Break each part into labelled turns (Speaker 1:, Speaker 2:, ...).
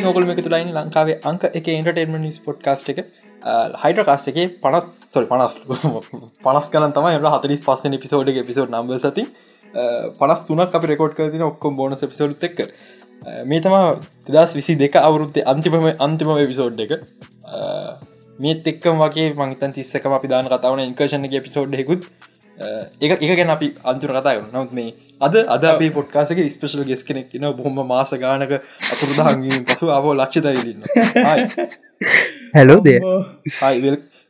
Speaker 1: ඉතින් ඔකල් එක තුලයින් ලංකාවේ අංක එක ඉන්ටර්ටේන්ම නිස් පොට් කාස්ට එක. හයිට කාස්ට එක පනස් සොල් පනස් පනස් කන තම එට හතරිස් පස්සන පිසෝඩ් පිසෝඩ් නම්බ සති පනස් තුනක් අපි රෙකෝඩ් කරතින ඔක්කොම් බෝනස් පිසෝඩ් එක් මේ තම තිදස් විසි දෙක අවුරුත්තේ අන්තිමම අන්තිම විසෝඩ් එක. මේත් එක්කම වගේ මංතන් තිස්සකම අපි දාන කතාවන ඉන්කර්ෂණ පිසෝඩ් හෙකුත් එක එක ගැන අපි අන්තුර කතා නවත් මේ අද අද අපේ පොට්කාසක ස්පේෂල් ගෙස් කෙනෙක් න බොහොම මාස ගානක අතුරදහගින් පසු අව ලක්ෂ දයිලන්න
Speaker 2: හැලෝ දේ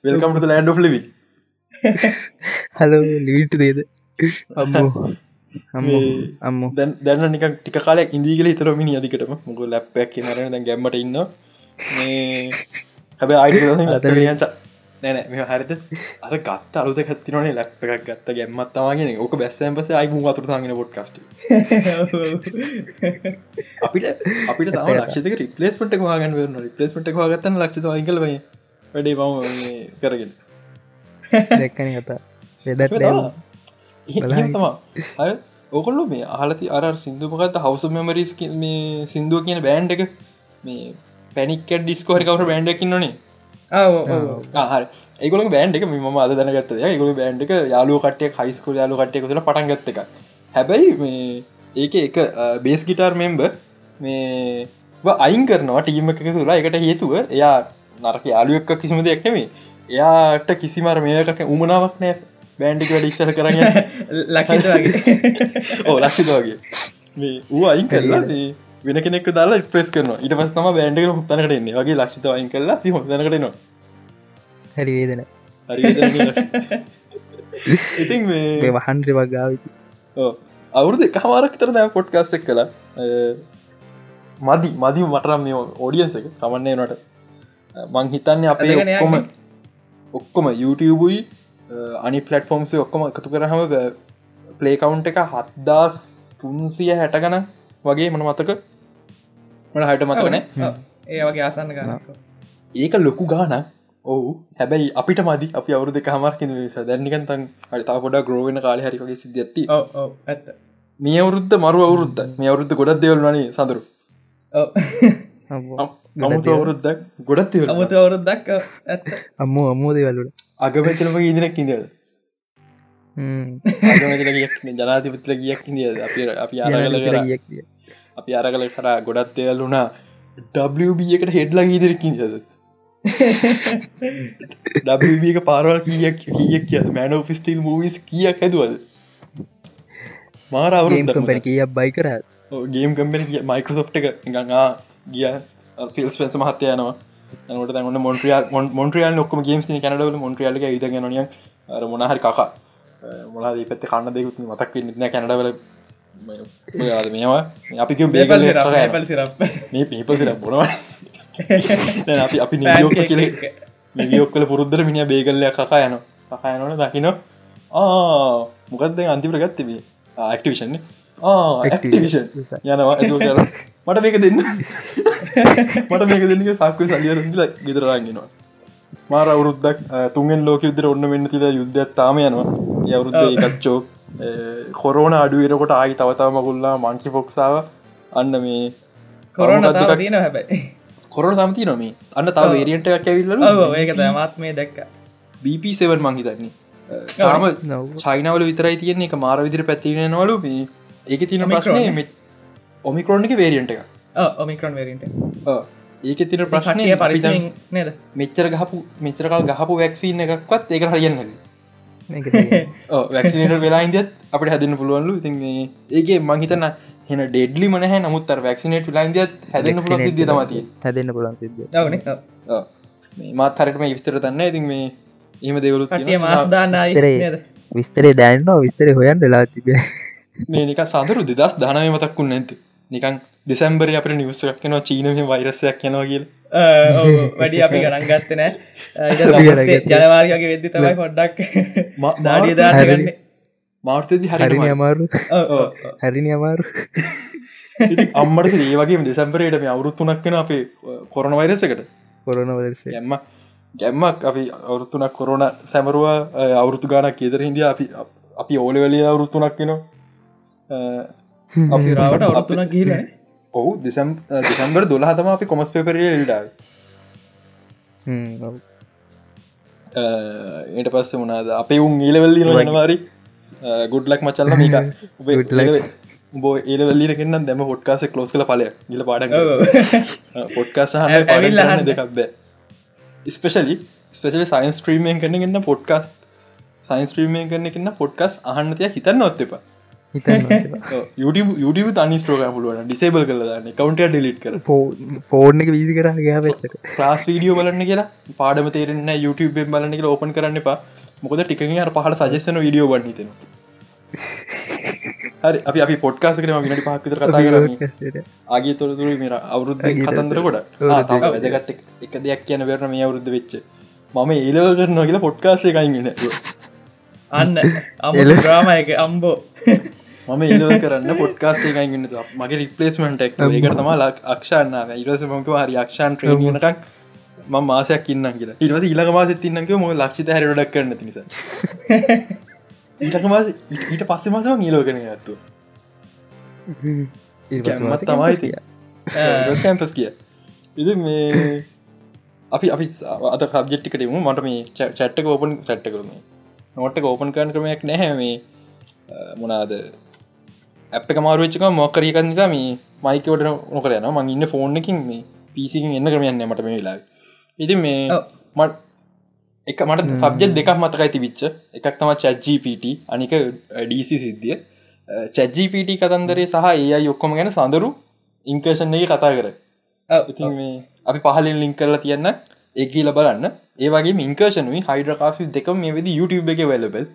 Speaker 1: වෙල්කමට ලන්ඩ ලිවි
Speaker 2: හලෝ ලිවිට දේද අම්මෝ. අම්ම
Speaker 1: දැන්න නික ටික කාලයක් ඉදිගල හිතර මිනි අදිකටම මුග ලැප්පයක් නරන ගැම්මට ඉන්න මේ හැබ අයි නෑන මේ හරිත අර ගත්ත අලුත කත්තිනේ ලැප් එකක් ගත්ත ගැම්මත්තවාගෙන ඕක බැස්සෑම් පස අයිමු අතුරතාගෙන පොට්කස්ට අපිට අපිට තම ලක්ෂක රිපලේස්පට වාගන් වන රිපලේස්පට වාගත්තන ලක්ෂත වයිකල වැඩේ පම කරගෙන.
Speaker 2: දැක්කන කතා වෙදත්
Speaker 1: තමා ඕකොල්ලු මේ අහලති අර සිින්දුපකත් හවස මෙමරිස් මේ සිින්දුව කියන බෑන්් එක. මේ පැනික් ඩිස්කෝහරි කවර බෑන්්ඩකින් නේ හර. ඒගොල බෑන්් එක ම අද දැනගත්ත. ගොල බෑන්් එක යාලු කටය හයිස්කු යාලු කටය ල පටන්ගත්ත එක හැබැයි මේ ඒක එක බේස් ගිටර් මෙම්බ මේ අයින් කරනවා ටීම එක තුලා. එකට හේතුව එයා නරක යාලුවක් කිසිම දෙයක් නෙමේ එයාට කිසිමර මේකට උමනාවක් නෑ. බෑන්ඩික වැඩ ඉස්සර කරන්න
Speaker 3: ලක්ෂ
Speaker 1: ඕ ලක්ෂිත වගේ. මේ ඌ අයින් කරලා වෙන කෙනෙක් දාලා ප්‍රෙස් කරන ඉට පස් තම බෑන්ඩක හොත්තනකට එන්නේ. වගේ ලක්ෂිත වයින් කරලා හොදනකටනවා
Speaker 2: හැරි වේදන.
Speaker 1: ඉතින් මේ
Speaker 2: වහන්්‍ර වගාවිති
Speaker 1: අවුරුදු එකමාරක් තර දැ පොට්කාස්ටක් කලා මදි මදි මටරම් මේ ඕඩියන්ස එක තමන්නේ නට මං හිතන්නේ අපේ ඔක්කොම ඔක්කොම YouTubeයි අනි පලටෆෝම්ස් ඔක්කොම එකතු කරහම පලේකවුන්් එක හත්දස් තුන්සිය හැටගන වගේ මන මතක? මට හට මතකන
Speaker 3: ඒ වගේ ආසන්න ගන්න
Speaker 1: ඒක ලොකු ගාන ඔහු හැබැයි අපිට මදි අපි අවුරු දෙක හමරක දැන්නිකන් තන් අතා පොඩ ග්‍රෝවෙන කාල හරිකගේ සිද්ධත්ති
Speaker 3: ඇත්ත.
Speaker 1: මේ අවුරුද්ධ මරු අවුරුද්ධ මේ අවුරුද්ධ ගොඩක් දෙවල් වනේ සඳරු. අමුතු අවුරුද්දක් ගොඩත්
Speaker 3: අමුතු අවුරුද්දක් ඇත්ත.
Speaker 2: අම්මෝ අම්මෝ දෙවල්ලට
Speaker 1: අගමැතනම ඉදිනක් ඉඳද ජනාතිපත්‍ර ගියක් ඉදිද අපි අරගල අපි අරගල කරා ගොඩත් දෙවල් වුණා WB එකට හෙඩ්ලා ඉදිරකින් ජද ඩක පාරවල් කියක් කියක් කිය මැන ෆිස්ටිල් මූවිස් කියක් හැදුවද මාරවරු
Speaker 2: කියක් බයි කර
Speaker 1: ගේම් කම්පෙන මයිකරසෝට් එක ගඟා ගිය ෆිල්ස් පෙන්ස මහත්තය යනවා නට න මොන්ට්‍රිය මොන්ට්‍රියල් නොක්ම ගේම්ස් කැනඩල මොන්ට්‍රියල්ක ඉද ගනනිය අර මොනහරි කකා මොලා පැත්ත කන්න දෙකුත් මතක් න්න කැනඩවල මේවා? අපි බේගල් මේ පිප සිර බොනවා. අපි අපි නියෝක කියල නිියෝක් කල පුරුද්දර මිනි බේගල්ලය කකා යන කකා යනන දකින මොකක්ද අන්තිපර ගත්තබේ ආක්ටිවිෂන් ආක්ටිවිෂන් යනවා. මට මේක දෙන්න. මට මේක දෙන්න සක්ව සලියරල ගෙදරාගෙනවා මාර අවුරුද්දක් තුන්ෙන් ලෝක විදර ඔන්න වෙන්න තිල යුද්ධ තාම යනවා. යවුරුද්ධ එකච්චෝ කොරෝන අඩුවරකොට ආයි තවතාව මකුල්ලා මංකි පොක්සාාව අන්න මේ
Speaker 3: කොරන තියන හැබැයි.
Speaker 1: කොරන සමති නොමේ අන්න තව වේරියන්ට එකක් ඇවිල්ල
Speaker 3: ඒක තමත් මේ දැක්ක.
Speaker 1: BP7 මංහිතන්නේ තාම චයිනවල විතරයි තියන්නේ එක මාර විදිර පැතිවෙන නොලු ඒක තින ප්‍රශ්නය මෙ ඔමිකරෝන් එක වේරියන්ට එක.
Speaker 3: ඔමිකරන් වේරිට
Speaker 1: ඒක තින ප්‍රශ්නය
Speaker 3: පරිස නේද?
Speaker 1: මෙච්චර ගහපු මෙච්චරකල් ගහපු වැක්සිීන එකක්වත් ඒක හරියන්න වැක්සිනට වෙලා ඉදත් අපට හැදන්න පුළුවන්ලු ඉතින් ඒගේ මංහිතන්න හෙන ඩෙඩ්ලි මනහ නමුත් වැක්සිනට ලයින්දත් හැදන්න පුල සිද්ධ තමතිය
Speaker 2: හැදන්න පුලන්
Speaker 1: මාත් හරටම විස්තර තන්න ඉතින් මේ එහෙම දෙවලුත්
Speaker 3: මාස්දාන්න
Speaker 2: විස්තරේ දැන්නවා. විස්තරේ හොයන් වෙලා තිබේ
Speaker 1: මේ නික සඳරු දෙදස් දානය මතක්කුන්න ඇත නිකන් දෙසැම්බර අප නිවස්සක් කෙනවා චීනම වෛරසයක් යනවා කියල.
Speaker 3: වැඩි අපි ගණන් ගත්ත නෑ. ජනවාරගේ වෙද්දි තමයි පොඩ්ඩක් දාඩියදාගන්න
Speaker 1: මාර්තදි හරි
Speaker 2: අමාරු. හැරිනි අමාරු.
Speaker 1: අම්මට ඒ වගේ දෙසැම්පරයට මේ අවුරුත්තුනක් වෙන අපේ කොරන වෛරසකට
Speaker 2: කොරන වරස
Speaker 1: ගැම්ම ගැම්මක් අපි අවුරුත්තුනක් කොරෝන සැමරුවා අවුරුතු ගානක් කියදර හිදිය අපි අපි ඕලවලිය අවුරුත්තුනක් වෙනවා
Speaker 3: අපිරාවට අවුත්තුනක් කියල
Speaker 1: ඔහු දෙසම් දෙසම්බර් දොලා හතම අපි කොමස් පේපරය ල්ඩාව ඒට පස්ස වනාද අපේ උන් ඒලවල්ලි නොනවාරි ගුඩ්ලක් මචල්ල මේක. බෝ ඒලවල්ලිට කෙන්න්න දැම පොට්කාස කලෝස් කල පලය ගිල පාඩ පොට්කාස
Speaker 3: ඇ- ඇවිල්ලා අහන්න.
Speaker 1: දෙකක් බෑ. ස්පෙශලි ස්පෙශලි සයින්ස් ත්‍රීමයෙන් කනගන්න පොඩ්කාස් සයින්ස් ත්‍රීමය කරන කන්න පොඩ්කස් අහන්නතය හිතන්න ඔත්ත එපා
Speaker 2: හිතන්න
Speaker 1: YouTube YouTube තනි ස්ට්‍රෝක පුළුවන් ඩිසේබල් කලදන්න කවන්ට ඩිලිට් කර
Speaker 2: ෆෝර්න් එක වීසි කරා ගෑ පැත්තට
Speaker 1: ක්ලාස් වීඩියෝ බලන්න කියලා. පාඩම තේරෙන්න YouTube බලන්න කියලා ඕපන් කරන්න එපා. මොකද ටිකින් අර පහට සජස්සන වීඩියෝ බන්නතන හරි අපි අපි පොට්කාස කරම විනට පහක්විතර කතා කරම ආගේ තොරතුරු මේර අවුරුද්ධ කතන්දර කොට. වැදගත් එක දෙයක් කියන වෙරන මේ අවුරුද්ධ වෙච්ච. මම ඒලව කරනවා කියලා පොට්කාසේ එකයිගෙන
Speaker 3: අන්න අම
Speaker 2: එල.
Speaker 3: ග්‍රාමයක අම්බෝ
Speaker 1: මම ඒලව කරන්න පොට්කාස්ට එකයිගන්න මගේ රිපලේස්මට එක්. ඒකට තම ලක් අක්ෂාන්න ඉරස මක හරි අක්ෂාන් ට්‍රේනටක් ම මාසයක් ඉන්න කියලා. ඉරස ඉලක මාස තින්නක ම ලක්ෂිත හැරඩක් කරන්න නිසා. ඊටක මාස ඊට පස්සේ මසම නිලෝ කන ඇත්තු තමයි ඉතින්. කැම්පස් කිය ඉති මේ අපි අපි අත සබ්ජෙට්ටිකටම මට මේ චැට්ටක ඕපන් චැට්ට කරම නොට්ට ඕපන් කරන ක්‍රමයක් නැහැ. මේ මොනාද එක මාරුවච්චක මොක්කරක නිසා මේ මයිකවට නොකර යන මං ඉන්න ෆෝන් එකින් මේ පිසිකින් එන්න ක්‍රමයන්න මට මේ වෙලා ඉති මේ. මට එක මට සබ්ජෙට් දෙකක් මතකයි තිබිච්ච. එකක් තම චැජ්ජපට අනික ඩීසි සිද්ධිය. චැජ්ජපට කතන්දරේ සහ ඒයි ඔක්කොම ගැන සඳරු ඉංකර්ෂන් එක කතා කර ඉතින් මේ අපි පහලින් ලිංක් කරලා තියන්න. ඒකීල බලන්න. ඒවගේ ඉංකර්ෂනුයි හයිඩ්‍රකාසි දෙකම මේ වෙදි YouTube එක වැලබල්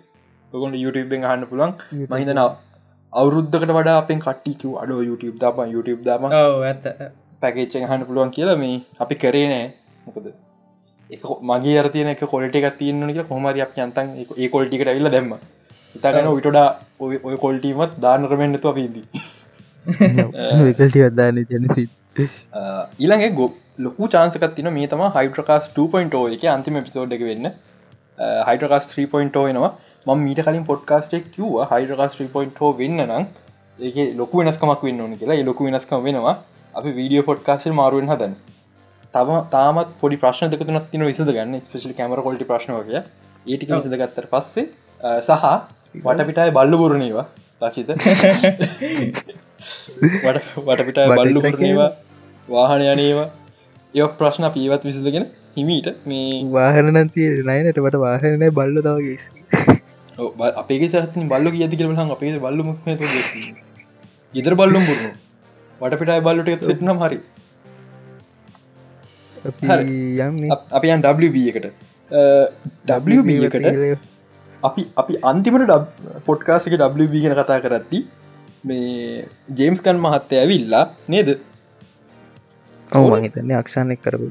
Speaker 1: ඔකොට YouTube හන්න පුළන් මහිතන අවුරුද්ධකට වඩා අපෙන් කට්ටිකව අඩෝ YouTube දාප YouTube දාම
Speaker 3: ඔව ඇත්ත.
Speaker 1: පැකේච්ච හන්න පුළුවන් කියලා මේ අපි කරේ නෑ. මොකද? එක මගේ අරතියන එක කොලට එකක් තියන්න එක කොමරි අප යන්තන් ඒ කොල්ටිකට ඇල්ල දැම්ම. ඉතාගන විටඩා ඔය කොල්ටීමත් දාන කරමෙන්න්නතු අපිදී
Speaker 2: ජනසි
Speaker 1: ඊළඟ ගො ලොකු චාන්සකත් තින මේ තම හයිඩ්‍රකාස් 2.0 එක අන්තිම පිසෝඩ් එක වෙන්න. හයිඩ්‍රකාස් 3.0 නවා ම මීට කලින් පොඩ්කාස්ටෙක් කිව්ව හයිඩ්‍රකාස් 3.0 වෙන්න නම්. ඒක ලොකු වෙනස්කමක් වෙන්න ඕන කියලා. ඒ ලොකු වෙනස්කම වෙනවා. අපි වීඩියෝ පොඩ්කාස්ට මාරුවෙන් හදන්න. තම තාමත් පොඩි ප්‍රශ්න දෙකතුනත් තින විසද ගන්න ස්පෙශලි කැමර කොල්ටි ප්‍රශ්නවගේ ඒටික විසද ගත්තර පස්සේ සහ වටපිටයි බල්ලු පුරණේවා ලක්ෂිත වටපිටයි බල්ලු පුරණේවා වාහන යනේවා ඒ ප්‍රශ්න පීවත් විසිදගෙන හිමීට මේ
Speaker 2: වාහනන තිය නයනට වට
Speaker 1: අපේ සහතින් බල්ලු කියති කියලම අපේ බල්ලු මුක්ම ගෙදර බල්ලුම් පුරුණු වටපිටයි බල්ලුට සිටනම් හරි. හරි.
Speaker 2: යම්
Speaker 1: අප- අපි යන් WB එකට. WB එකට. අපි අපි අන්තිමට පොට්කාසික WB ගෙන කතා කරත්ති මේ ජේම්ස්කන් මහත්තය ඇවිල්ලා නේද?
Speaker 2: ඔව මහිතන්නේ අක්ෂානයක් කරපු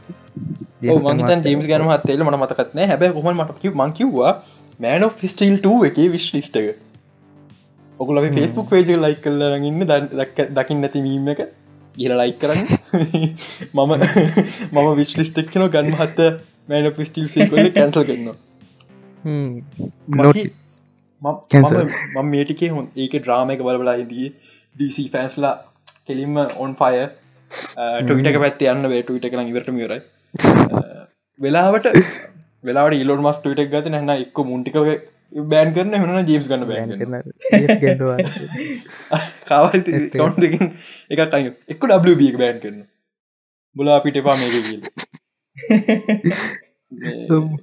Speaker 1: ජේම්ස් ගන මහත්තේල මට මතකත්න හැබැ කොම මට මංකිව්වා මෑන ෆිස්ටල් 2 එක විශ් ලිස්ට එක. ඔකුල ෆෙස්බුක් පේජ ලයි කල්ල ඉන්න දකිින් නැති වීම එක ගිල ලයි කරන්න. මම මම විශ්ලිස්ටෙක් කන ගන්න මහත්ත මෑන පිස්ටිල් සේකොල කැන්සල්
Speaker 2: Cancel.
Speaker 1: මම මේටිකේ හොන් ඒක ඩ්‍රාම එක බලබලායිදී DC ෆෑන්ස්ලා කෙලින්ම ඔන් ෆය ටවිට පැත් යන්න වේ ටවිට කන ඉවරට මියරයි වෙලාවට වෙලාට ඉලොන් මස් ටවිටක් ගත නැන්න එක්ක මුන්ටික බෑන් කරන හන ජීම්ස් ගන්න කාවල් කවුන් දෙකින් එකක් අයි එක්ක ඩ බෑන් කරන බොලා අපිට එපා මේක කියල.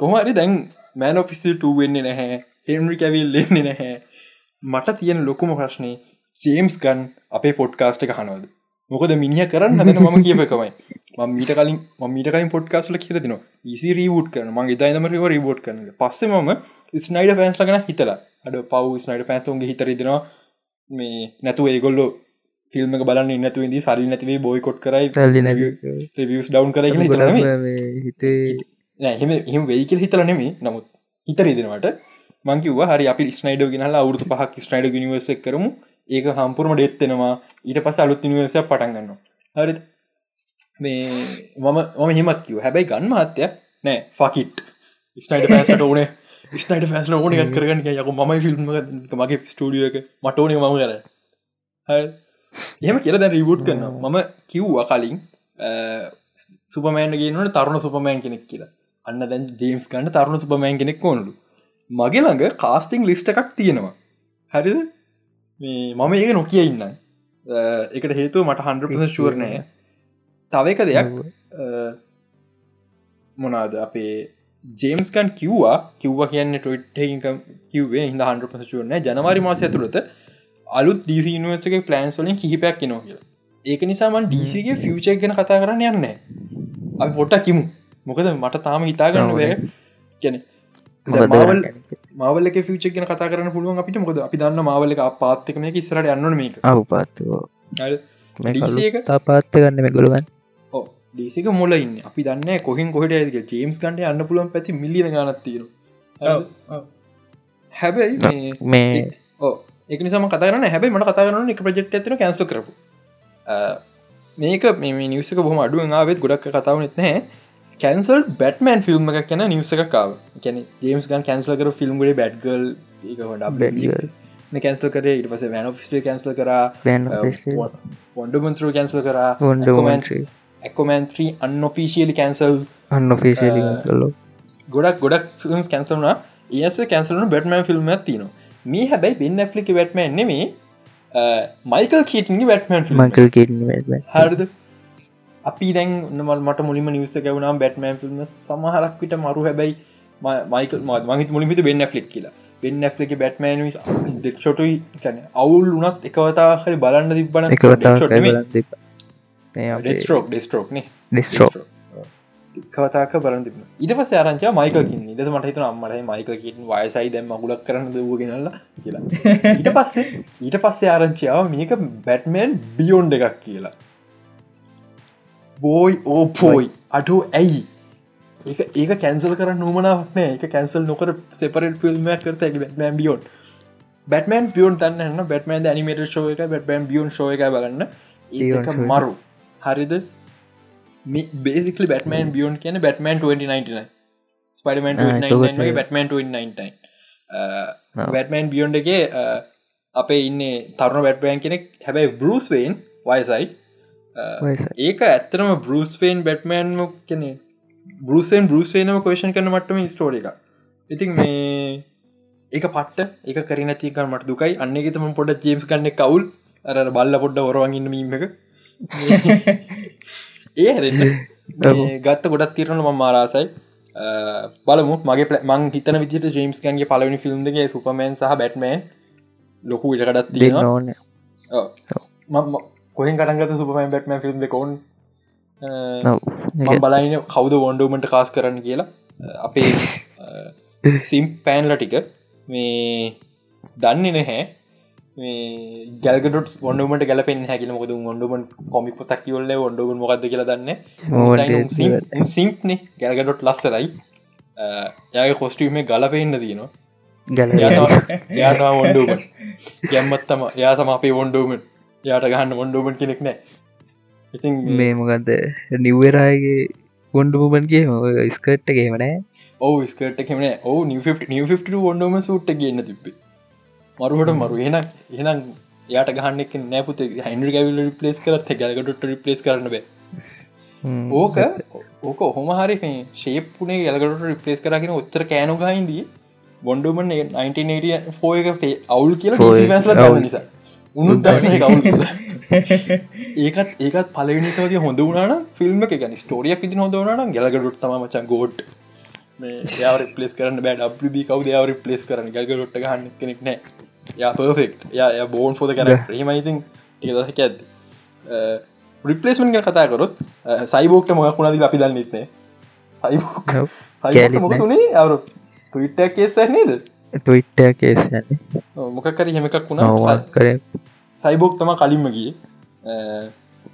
Speaker 1: කොහරි දැන් මෑන ෆිසිල් ට වෙන්නේ නැහැ. හෙන්රි කැවිල් ලෙන්නේ නැහැ. මට තියෙන ලොකුම ප්‍රශ්නය ජේම්ස් ගන් අපේ පොඩ්කාස්ට එක හනවද මොකද මිනිහ කරන්න හදන ම මීට කලින් මීට කලින් පොඩ්කාස්ල කියරදින ඊසි රීවුට් කරන. මගේ දයිනමරව රිබෝට් කරන පස්සේ මම ස්නයිඩ ෆෑන්ස් ලගෙන හිතලා. අඩ පව් ස්නයිඩ ෆෑන්ස්තුන්ගේ හිතරදිනවා මේ නැතු ඒගොල්ලෝ ෆිල්ම් බලන්න ඉන්නතු ඉදි සරි නැතිවේ බොයිකොට් කරයි රිවියස් ඩවන් කර
Speaker 2: හිතේ
Speaker 1: එහෙම එහම වෙයිකල් හිතල නෙමේ නමුත් හිතරීදෙනවට මංකිව හරි අපි ස්නයිඩ ගෙනලා අවුරතු පහක් ස්නයිඩ නිවර්ස කරමු ඒක හම්පුරම ඩෙත්තෙනවා ඊට පස අලුත් නිවර්ස පටන්ගන්න හරි මේ මම මම හෙමත් කිව හැබැයි ගන්න මහත්තයක් නෑ ෆකිට් ස්නයිඩ පැසට ඕනේ. ස්නයිට පැස්ල ඕන කරගන්න යක මයි ෆිල්ම් මගේ ස්ටඩිය එක. මට ඕනේ මම කර එහෙම කියල දැ රිබුට් කරන මම කිව්වා කලින් සුපමෑන් ගෙනට තරුණ සුපමෑන් කෙනෙක් කියලා. අන්න දැන් ජේම්ස් කන්න තරුණ සුපමෑන් කෙනෙක් කොනලු මගේ ළඟ කාස්ටිං ලිස්ට එකක් තියෙනවා. හරිද මේ මම ඒක නොකිය ඉන්න එකට හේතුව මට හන්ඩ ශුවරණය තව එක දෙයක් මොනාද අපේ ජේම්ස්කන් කිව්වා කිව්ව කියන්න ටොයිට්ක කිවේ හිද හන්ඩ පසචුවන ජනවාරි මාසය තුළත අලුත් ඩීසි නිවර්සක ප්ලන්ස් වලින් කිහිපයක් කිනෝ කිය ඒක නිසාමන් ඩීසිගේ ෆියචක් ගැන කතා කරන්න යන්න අපි පොට්ට කිමු. මොකද මට තාම හිතාගන්න ගැන මාවල් මාවල ෆිච ගෙන කතා කරන පුළුවන් අපිට. මොකද අපි දන්න මාවල පාත්තක මේ ඉස්රට යන්න මේක.
Speaker 2: අවපාත්ව තාපාත්ත ගන්න මෙගොළුගන්
Speaker 1: ඩේසික මොල ඉන්න. අපි දන්න කොහෙන් කොහට ඇක ජේම්ස් කන්ට අන්න පුළුවන් පැති මිලිය ගනත්තිීර හැබැයි
Speaker 2: මේ
Speaker 1: එක නිසාම කතාරන්න හැබයි මට කතා කරන එක ප්‍රජෙක්් ඇතින කැන්සල් කරපු. මේක මේ නිවසක බොම අඩුව ආවෙත් ගොඩක් කතාව නෙත්නෑ කැන්සල් බැටමන් ෆිල්ම් එකක් කියන නිවස එකකාව කැන ජේම්ස් ගන් කැන්සල් කර. ෆිල්ම්ගඩ බැඩ්ගල් කැන්සල් කරේ. ඉට පස වැන ෆිස්ේ කැන්සල් කර. වොන්ඩමන්තර කැන්සල් කර ඇකොමන්ත්‍රී අන්නොෆිසිියලි කැන්සල්
Speaker 2: අන්නොෆිසිලි කල්ලෝ
Speaker 1: ගොඩක් ගොඩක් ෆිල්ම් කැන්සල්න ඒස කැන්සලන බැටමන් ෆිල්ම් තින මේ හැබැයි බෙන් ඇෆ්ලික වැටමන් නෙමේ මයිකල් කීටගේ වැටමන්
Speaker 2: මකල් කිය
Speaker 1: හරද අපි දැන් මට මුලිම නිවස ගැවුණම් බැටමන් ෆිල්ම් සමහරක් විට මරු හැබැයි මයිකල් මහිත මුලිමිත බෙන් ෆ්ලික් කියලා. බෙන් ඇ්ලික බැටමන් දෙක්ෂොටුයි කැන අවුල් වනත් එකවතා හරි බලන්න තිබන ඩෙස්ටරෝක් ඩෙස්ටරෝක්න
Speaker 2: ඩෙස්ටරෝක්
Speaker 1: කවතාක බලන්න තිබන ඉට පස ආරංච මයිකල් කින් ඉද මට හිතන අම්මට මයිකල් කින් වයසයි දැම් මගුලක් කරන්න දවගෙනල්ල කියලා. ඊට පස්සේ ඊට පස්සේ ආරංචියාව මේක බැට්මන් බියෝන්් එකක් කියලා බෝයි ඕපෝයි අඩු ඇයි? ඒ ඒක කැන්සල් කර නොමනාවක් නෑ. එක කැන්සල් නොකර සෙපරට ෆිල්ම්මයක් කරත ඇ බැටමන් බියෝන් බැටමන් පියෝන් තන්න බැටමන් නිමට එක බැටමන් බියෝන් එක බලන්න ඒක මරු. හරිද? බේසිකලි බැටමන් බියෝන් කියන බැටමන් 2099 ස්පඩමන් බැටමන් 2099 බැටමන් බියෝන්්ගේ අපේ ඉන්න තරුණ බැට්බයන් කෙනෙක්. හැබැයි බරුස්වෙන් වයසයි ඒක ඇත්තරම බරුස්ෆේන් බැට්මෑන්ම කෙනෙ බරුසෙන් බරුස්ේනම කෝෂන් කරන මටම ස්ටෝර එක ඉතින් මේ ඒක පට්ට එක කරි නැතිකර මට දුකයි. අන්නගෙතම පොඩ ජේම්ස් කන්න කවුල් අර බල්ල පොඩ්ඩ ඔරවගන්න මීම එක. ඒ ගත්ත ගොඩත් තිරන ම මාරාසයි බලමු මගේ මං හිතන විදිට ජේම්ස් කන්ගේ පලවනි ෆිල්ම්ගේ සුපමන් සහ බැට්මන් ලොකු ඉටකටත් තියෙන
Speaker 2: ඕන
Speaker 1: කොහෙන් කටන්ගත සුපමන් බැට්ම ෆිල්ම් දෙකවුන් බලයින කවුද වොන්ඩුමට කාස් කරන්න කියලා. අපේ සිම් පෑන්ල ටික. මේ දන්නේ නැහැ. ගැල්ගට ොඩුමට ගැලපෙන් හැකිල මොද ොඩුමන් කොමික් පොතක් කිවල්ල ොඩුගන් මොකක්ද කියලා දන්න සිම්ප්නේ ගැල්ගඩොට් ලස්සරයි යාගේ කොස්ටීම ගලපෙන්න්න දනවා යානවා ඔොන්ඩුමන් ගැම්මත්තම යා තම අපේ ඔොන්ඩුමන් යාට ගහන්න ඔොන්ඩුමන් කෙනෙක් නෑ. ඉතින්
Speaker 2: මේ මොකක්ද නිවරාගේ ගොන්ඩුමන්ගේ ස්කට්ට ගේමනෑ
Speaker 1: ඕ ස්කට කෙමන ඕ ොන්ඩුම සුට්ට ගන්න තිබේ මරුහට මරු. එන එනම් යාට ගහන්නෙක් නෑපුත හයින්ඩ ගැවිල රිපලස් කරත් ගැලකට රිපලස් කරන බේ. ඕක ඕක ඔහොම හරි ශේප්පුනේ ගැලකට රිපලස් කරගෙන උත්තර කෑනු ගහින්දී. බොන්ඩුමන් 19 ෆෝයක පේ අවුල් කියලා නිසා උනු කවුල් ඒකත් ඒකත් පලනිකවගේ හොඳ වුණන ෆිල්ම් එක ගැන ස්ටෝරියක් ඉති හොඳ වුණන ගැලගඩුත් තම මචා ගෝඩ් යාව පලස් කරන්න බෑ. ඩ කව යාව පලස් කරන්න? ගැලගොට්ට ගන්න කෙනෙක් නෑ. යා පර්ෆෙක්් ය බෝන් ෆෝද කර හෙමයිතින් ඒ දහක ඇද රිපලේස්මන් කතා කරොත් සයිබෝක්ට මොයක් වුණද අපි දන්න නෙත්නේ සයිබෝක්නේ අවරු ටවිට්ට කේස නේද
Speaker 2: ටවිට්ට කේස
Speaker 1: මොකකර හෙමකක් වුණා.
Speaker 2: කර
Speaker 1: සයිබෝක් තම කලින්ම ගිය.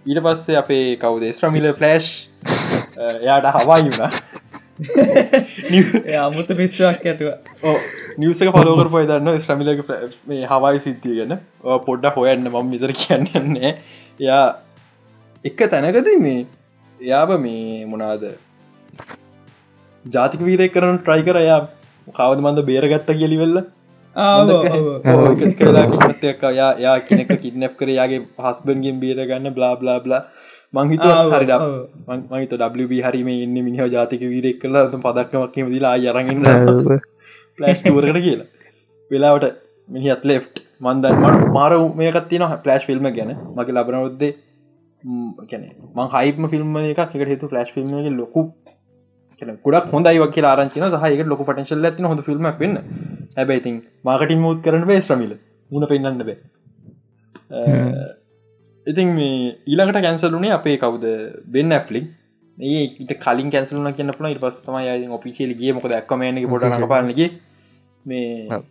Speaker 1: ඊට පස්සේ අපේ කවුද? ස්ට්‍රමිල ෆලෑෂ් එයාට හවායි වුණා.
Speaker 3: අමුත පිස්සුවක් ඇතුව
Speaker 1: නිවසක පලෝකර පයි දන්න ශ්‍රමිලක මේ හවයි සිද්ධිය ගැන. පොඩ්ඩ හොයන්න මම විතර කියන්නන්නේ එයා එක තැනකද මේ එයාබ මේ මොනාද ජාතික වීරය කරන ට්‍රයි කර යා කවද මන්ද බේරගත්ත කියලිවෙල්ල කලාමතයක් යා යා කෙනෙක කිඩනැප් කර යාගේ හස්බන්ගෙන් බේර ගන්න බ්ලා බ්ලා බ්ලා මංහිත හරිඩ මහිත ඩ හරිම ඉන්න මිනිහ ජාතික වීරෙක් කලා පදක්කමක්කම දිලා අයරගන්න පලස්්ටුවරකට කියලා. වෙලාවට මිනිහත් ලෙෆ් මන්දන් මට මාර මේකත් තින පලස්් ෆිල්ම් ගැන. මගේ ලබනවද්දේ කැන මං හයිම ෆිල්ම් එක එකට හතු පලස්් ෆිල්ම් ලොකු ගොඩක් හොඳයි වගේ ආරංචින සහයක ලොක පටන්ශල් ඇතින හොඳ ෆිල්ම්ක් වෙන්න. හැබැයිතින් මාකටින් මුත් කරන බේස්්‍රමිල මුණ පෙන්න්න බෑ. ඉතින් මේ ඊළඟට කැන්සලුනේ අපේ කවුද? බෙන් ඇෆ්ලික් ඒ ඊට කලින් කැන්සලුන කියන්න පුළ ඉට පස්සමයි ඔපිසිේලි ගිය. මොකද ඇක්කමනගේ පොට පාලනගේ මේ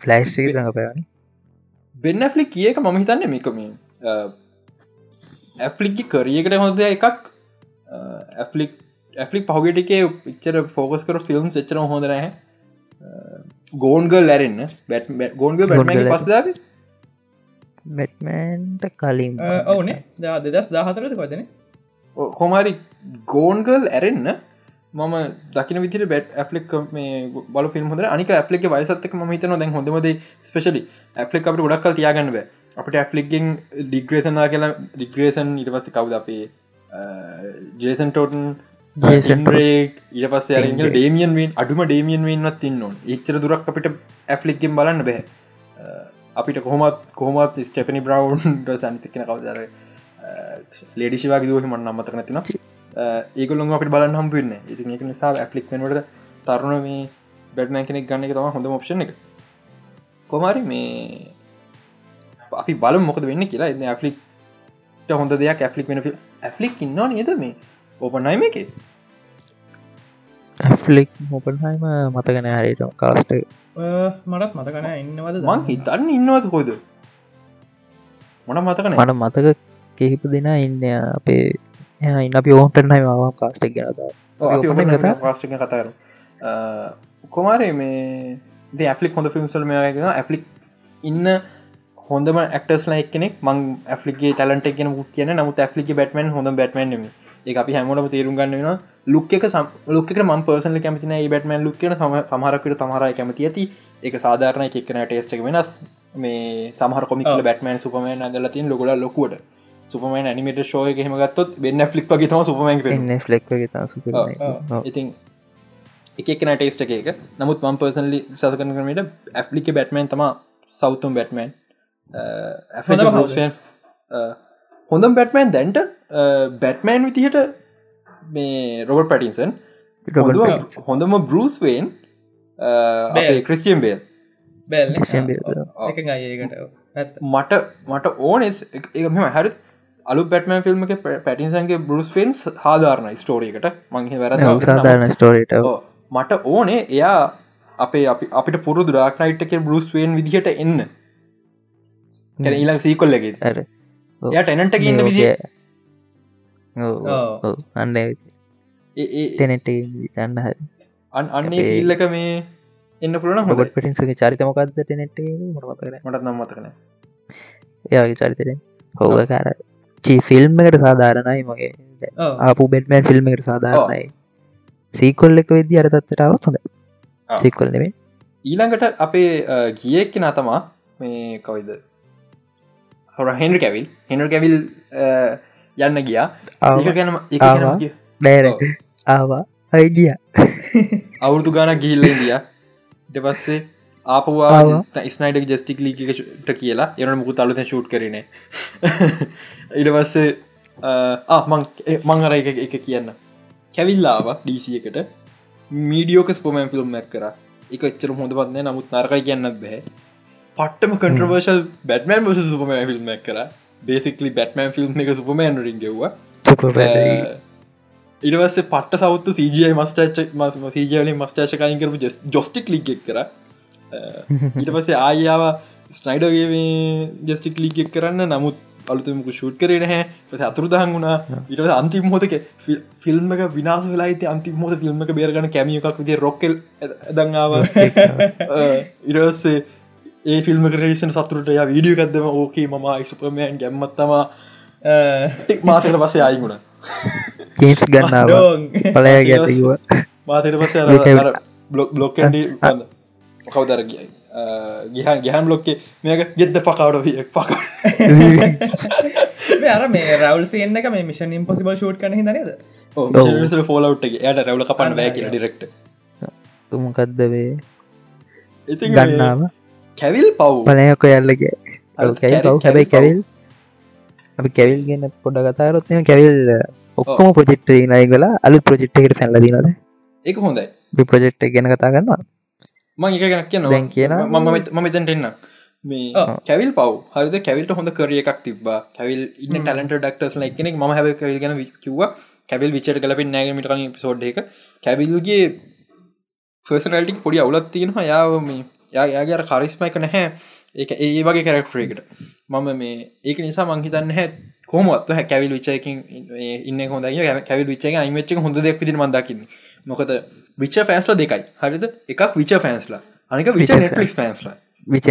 Speaker 2: ෆලෑශ් රඟපයන
Speaker 1: බෙන් ඇෆ්ලි කියක මම හිතන්න මේකම ඇෆ්ලික්කි කරියකට හොඳ එකක් ඇෆ්ලික් ඇෆලික් පහුගට එක ඉච්චර ෆෝකස් කර ෆිල්ම් එච්චර හොඳ නෑ ගෝන්ගල් ලැරෙන්න්න බැට් ගෝන්ග බැට් පස්දාව
Speaker 2: බැට්මන්ට කලින්.
Speaker 3: ඕනේ දා දෙදස් දාහතරද පදන
Speaker 1: හොමරි ගෝන්ගල් ඇරෙන්න්න මම දකින විතර බැට් ඇපලික් මේ බල ෆිල්ම් හොද අනික ඇපලික් වයසත්තක ම හිතන දැන් හොඳමද ස්පේශලි ඇපලික් අපට ගොඩක්කල් තියාගන්න බෑ. අපට ඇපලික්ගෙන් ඩිග්‍රේසනා කියලා ඩිග්‍රේසන් ඉටවස්ස කවුද අපේ ජේසන් ටෝටන් ජේසන්රේක් ඊට පස්ස අරග ඩේමියන් වන් අඩුම ඩේමියන් වන්නත් ඉන්න එච්චර දුරක් අපිට ඇෆලික්ගෙන් බලන්න බැහ අපිට කොහොමත් කොහොමත් ස්ටපනි බ්‍රවන්් සනිතකන කවදර ලේඩිශවාගේ දුවහ මන්න අමතක නැතින ඒගොල්ලොන් අපිට බලන්න හම්පන්න ඉති එක නිසා ඇෆලික්මට තරුණ මේ බැඩ්මන් කෙනෙක් ගන්න එක තම හොඳ ඔප්ෂණ එක. කොමරි මේ අපි බල මොකද වෙන්න කියලා. එන්න ඇෆලික් හොඳ දෙයක් ඇෆලික් වෙන ඇෆලික් ඉන්න නේද මේ? ඕපනයිම එක
Speaker 2: ඇෆලික් මොපන්හයිම මතගෙන හරිට කාස්ට
Speaker 3: මටත් මතකන ඉන්නවද
Speaker 1: මං හිතන්න ඉන්නවද කොයිද මොන මතකන
Speaker 2: මට මතක කෙහිප දෙෙන ඉන්න අපේ ඉන්න අපි ඕන්ටනයි වාම් කාස්ටක් ගැනත
Speaker 1: කාස්ටික කතර කොමාරේ මේ ද ඇෆලික් හොඳ ෆිල්ම්සල් මේගෙන ඇෆලික් ඉන්න හොඳම ක්ටස් ලයි කෙනෙක් මං ඇෆලිගේ ටලන්ට කියෙන කියන නමුත් ඇෆලික බැටමන් හොඳ බැටමන් ඒ අපි හැමෝටම තේරුම් ගන්න වෙන ලුක් එක ලුක් ම පර්සල කැමතින බැටමන් ලුක් කියන සමහරකට තමහරයි කැමති ඇති. එක සාධාරණ එකන ටේස්ට එක වෙනස්. මේ සමහර කොමික බැටමන් සුපමන් අදල තින් ලොගල ලොකුවට. සුපමන් නිමට ශෝය හෙම ගත්තොත් වෙන්න ෆලික් වගේ තම සුපමන්
Speaker 2: ෆලෙක්
Speaker 1: ඉතින් එකන ටේස්ට එක නමුත් මම් පර්සන්ලි සතකන කරමට ඇප්ලික බැටමන් තම සෞතුම් බැටමන් හොඳම් බැටමන් දැන්ට බැට්මෑන් විතිහට මේ රොබට පැටින්සන් හොඳම බරුස්වෙන් ක්‍රිස්ටියම් බේල්. මට මට ඕන මෙම හැර අලු පැටම ෆිල්ම් එක පැටින්සන්ගේ බරුස්වෙන් හාධාරණ ස්ටෝරීකට මංහ වැර
Speaker 2: සාධාරණ ස්ටෝරීට
Speaker 1: මට ඕනේ එයා අපේ අපි අපිට පුරුදු ඩාක්නයිට් එක බරුස්වෙන් විදිහට එන්න. ඊලා සීකොල්ලගේ යට එනට ඉන්න විදිිය
Speaker 2: අන්න තැනට ගන්න හරි.
Speaker 1: අන් අන්නේ ඉල්ලක මේ එන්න පුළන
Speaker 2: හොට පිටින්සගේ චරිතමකක්ද ටනෙට මටමතකන
Speaker 1: මටත් නම්මතකන
Speaker 2: ඒගේ චරිතරෙන් හෝග කාර චී ෆිල්ම් එකට සාධාරණයි මගේ. ආපු බෙට්මන් ෆිල්ම් එකට සාධාරණයි. සීකොල්ල එක වෙදදි අරතත්තරාවත් හොඳ සිකොල් නෙමේ
Speaker 1: ඊළඟට අපේ ගියෙක්කෙන තමා මේ කවයිද හොර හෙන්ඩ කැවිල් හෙනඩ කැවිල් යන්න ගියා. ගැනම
Speaker 2: නෑර ආවා. අයිගිය
Speaker 1: අවුරදු ගාන ගිහිල්ල දිය ට පස්සේ ආපවා ස්නයිඩ ජස්ටික් ලීකට කියලා. එන මුකු අලුත ෂූට් කරන ඉඩ පස්සේ මං මංහර එක එක කියන්න. කැවිල්ලාව ඩීසියකට මීඩියෝක ස්පොමන් ෆිල්ම් මැක් කර. එක එච්චර හොඳ පත්න්නේ නමුත් නරකයි කියන්න බැහැ පට්ටම කන්ට්‍රවර්ශල් බැටමන් සුපම ෆිල්ම් කර බේසිකලි බැටමන් ෆිල්ම් එක සුපමන් රින්ගෙව්වා ඉරවස්ස පට සවත්තු සජයි මස්ටච් සජලින් මස්ටාචකයින් කරපු ජොස්ටික් ලික් කර. ඊට පස්සේ ආයාව ස්නයිඩගේ ජස්ටික් ලික් කරන්න. නමුත් අලුතමක ෂූට් කරන හැ පස අතුරු දහන් වුණා. ඉට අන්තිම හොතක ෆිල්ම් එක විනාස වෙලායිත අන්තිම හොත ෆිල්ම් එක බේරගන කැමියකක් විදි රොක්කල් දංාව ඉරස්සේ ඒ ෆිල්ම් කරේෂන් සතුරට ය වීඩිය එකක්දම ඕකේ මම යිසුපමයන් ගැම්මත්තම මාසකට පසේ අයිගුණ
Speaker 2: ජේම්ස් ගන්නාව පලය ගැතිව
Speaker 1: මාතට පස බ්ලොක් බ්ලොක් කවදර කියයි ගහන් ගහන් ලොක්කේ මේක ගෙද්ද පකාඩ පක
Speaker 3: අර මේ රවල් සියන්න එක මේ මිෂන් ඉම්පසිබල් ෂූට් කන හිදනද
Speaker 1: ෆෝලවට් යට රැවල කපන්න ඩිරෙක්ට
Speaker 2: තුමකක්දවේ
Speaker 1: ඉති
Speaker 2: ගන්නාව
Speaker 1: කැවිල් පව්.
Speaker 2: පලයකො යල්ලගේ කැවිල් හැබැයි කැවිල් අපි කැවිල් ගන්න පොඩ කතාරොත්ම කැවිල් ඔක්කොම ප්‍රජෙක්්ට නයිගල අලු ප්‍රජෙක්්ට එකට සැල්ලදිනද
Speaker 1: එක හොඳයි.
Speaker 2: ප්‍රජෙක්් ගැන කතා ගන්නවා
Speaker 1: මං එක ගැනක් කියන
Speaker 2: දැන් කියන
Speaker 1: මම මෙතැන්ට එන්න මේ කැවිල් පව්. හරිද? කැවිල්ට හොඳ කරිය එකක් තිබා කැවිල් ඉන්න ටලන්ට ඩක්ටර්ස් ලයි කෙනෙක්. ම හැ කවිල් ගැන කිව්ව. කැවිල් විචට කලපින් නෑගමිට පිසෝඩ් එක. කැවිල්ගේ ෆර්සනල්ටික් පොඩි අවුලත් තියෙනවා. යාව මේ යායාගේ කරිස්මයික නැහැ. ඒ ඒ වගේ කැරක්ටරේකට මම මේ ඒක නිසා මංහිතන්න හැ කොමත් කැවිල් විචයකින් ඉන්න හොඳ කැවිල් විච්චේ අයිමච්ච හොඳ දෙක් විදි මදකින්න මොකද විච ෆෑන්ස්ල දෙකයි. හරිද? එකක් විච ෆෑන්ස්ලා අනික විච නෙටලික් ෆෑන්ස්ලා
Speaker 2: විච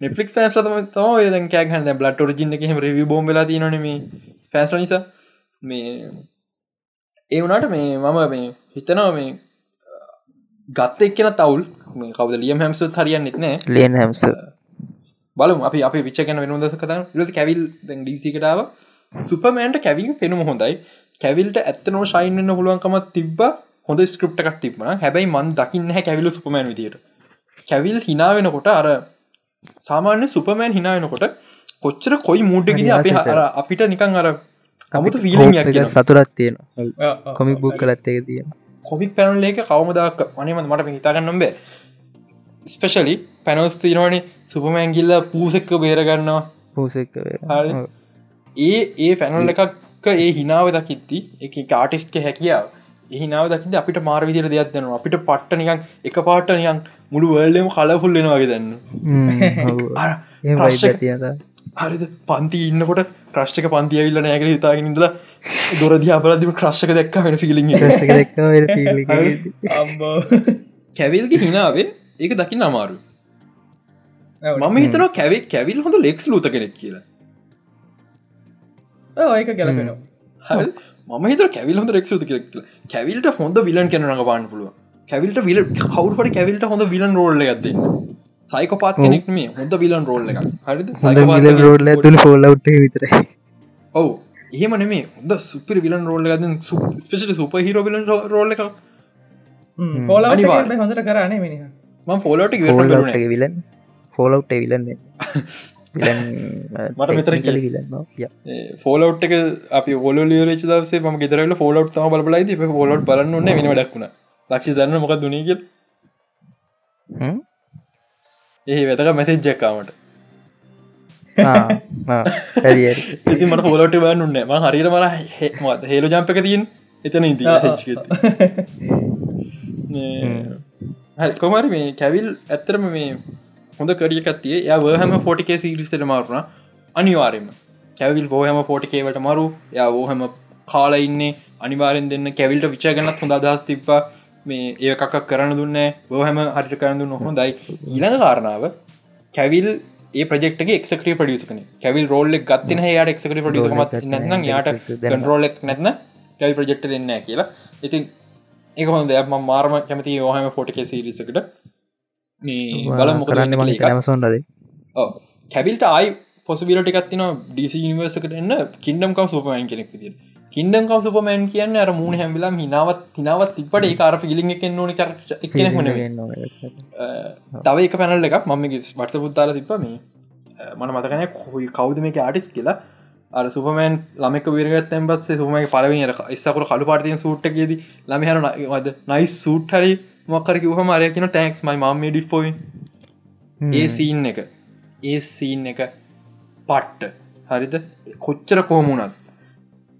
Speaker 1: නෙටලික් ෆෑන්ස් තම කෑහ බ්ලට ෝරජින්න එක රිවි බෝම් වෙලා තිනනම ෆෑන්ස්ල නිසා. මේ ඒ වුණට මේ මම මේ හිතනවා මේ ගත්ත එක්කෙන තවුල් මේ කවද ලියම් හැම්සු හරියන්න නෙත්නෑ
Speaker 2: ලේන් හැම්ස
Speaker 1: බලමු. අපි අපි විච්චකන වෙනද කත ලස කැවිල් ඩීසිකටාව සුපමෑන්ට කැවිල් පෙනුම හොඳයි. කැවිල්ට ඇත්තනෝ ශයින්න්න පුළුවන්කමත් තිබ්බ. හොඳ ස්ක්‍රප්ට එකක් තිබන හැබැයි මන් දකින්න කැවිලු සුපමෑන් විදියට. කැවිල් හිනාවෙනකොට අර සාමාන්‍ය සුපමෑන් හිනාවෙනකොට කොච්චර කොයි මූඩ්ඩකිද අපි හර අපිට නිකං අර අමුතු ෆිලිය
Speaker 2: සතුරත් තියෙන කොමික් බුක් කලත් එක තියෙන
Speaker 1: කොමික් පැනල් එක කවමදක් අනම මට හිතාගන්න නොබේ ස්පෙශලි පැනොස් තිනවනේ සුපමෑන්ගිල්ල පූසෙක්ක බේරගන්නවා
Speaker 2: පූසෙක්
Speaker 1: ඒ ඒ පැනල් එකක් ඒ හිනාව දකිත්ති එක කාටිස්ක හැකියාව. එහිනාව දකිද අපිට මාර විදිර දෙයක් දෙනවා. අපිට පට්ට නිකන් එක පාට නිකන් මුළු වල්ලම කලෆුල්ලෙන වගේ දන්න හරිද? පන්ති ඉන්නකොට ක්‍රශ්ක පන්ති ඇවිල්ල නෑකර හිතාගෙන ඉදල දොරදි අපලදිම ක්‍රශ්ක දැක්ක වෙන ෆිලිි කැවිල්ගේ හිනාවේ ඒක දකින්න අමාරු මම හිතන කැවේ කැවිල් හොඳ ලෙක්ස් ලූත කෙනෙක් කියලා.
Speaker 3: ඒක ගැලපෙනවා
Speaker 1: ම හිත කැවිල් හොඳ රෙක්ෂ කෙක් කැවිල්ට හොඳ විලන් කෙන රඟ පාන්න පුළුව කැවිල්ට විල කවුරට කැවිල්ට හොඳ විලන් රෝල්ල ඇද සයිකපාත් කෙනෙක් මේ හොඳ විලන් රෝල්ල එක හරි
Speaker 2: රෝල්ල තුළ ෆෝල්ලවට් විතර
Speaker 1: ඔවු. එහෙම නෙමේ හොඳ සුපිර විලන් රෝල්ල ගද ස්පේෂ සුප හිර විලන් රෝල්ල එක
Speaker 3: හොල හොඳට කරන්නේ මිනි
Speaker 1: ම ෆෝලට
Speaker 2: විලන් ෆෝලව් විලන්
Speaker 1: මට මෙතර ෆෝලවට් එක අපි ොල ලියරච දසේ ම ගෙදරල ෆෝලට් ම බලයි ොලට් බලන්න න්න වෙන ඩක්ුණ ලක්ෂ දන්න මොක දුනීග ඒ වෙතක මැසෙජ් ජැක්කාමට ඉති මට ෆෝලට බන්න උන්න ම හරිර මර හෙලු ජම්පක තියෙන් එතන ඉති කොමරි මේ කැවිල් ඇත්තරම මේ හොඳ කරියකත්තිය ය වහම ෆෝටිකේ සිරිස්ට මාරුණ. අනිවාරෙන්ම කැවිල් බෝහම ෆෝටිකේවට මරු. ය වෝහම කාල ඉන්න. අනිවාරෙන් දෙන්න කැවිල්ට විචාගන්නත් හොඳ අදහස් තිබ්බා. මේ ඒකක් කරන්න දුන්න බෝහම හරිට කරන්න දුන්න හොඳයි. ඊළඟ කාරණාව කැවිල් ඒ ප්‍රෙක්ටගේ එක්ක්‍රී පඩියස කන කැවිල් රෝල්ල ගත්තින යාට එක්ක්‍රී පඩියස මත් යාට රෝලෙක් නැත්න කැවි ප්‍රජෙක්ට දෙන්න. කියලා. ඉතින් ඒක හොඳ දෙයක්. මාර්ම කැමති යෝහම ෆෝටිකේ සිරිසකට බල මොකරන්න
Speaker 2: මල ඇමසොන්ඩද
Speaker 1: කැබිල්ට ආයි පොසිබිලට එකත්තින ඩිසි නිවර්සකට එන්න කින්ඩම් කව සුපමන් කෙනෙක් විදිර කින්ඩම් කව සුපමන් කියන්න අර මූුණ හැමිලා හිනාවත් තිනාවත් තිපට ඒ කාර පිලිින් එක නොන කර තව එක පැනල් එකක් මම වටස පුත්තාල තිබම මන මතකනය කොයි කවුද මේක ආටිස් කියලා අර සුපමන් ලමක වරගත් ඇම්බස්සේ සුමයි පලවෙනි ඉස්සකර කළු පාටිය සූට්ටගේද ළමහර නයි සූට් හරි මොක්කරක හම අරය කියන ටැක්ස් මයි මම ඩි පොයි ඒ සීන් එක. ඒ සීන් එක පට්ට. හරිද? කොච්චර කෝමුණත්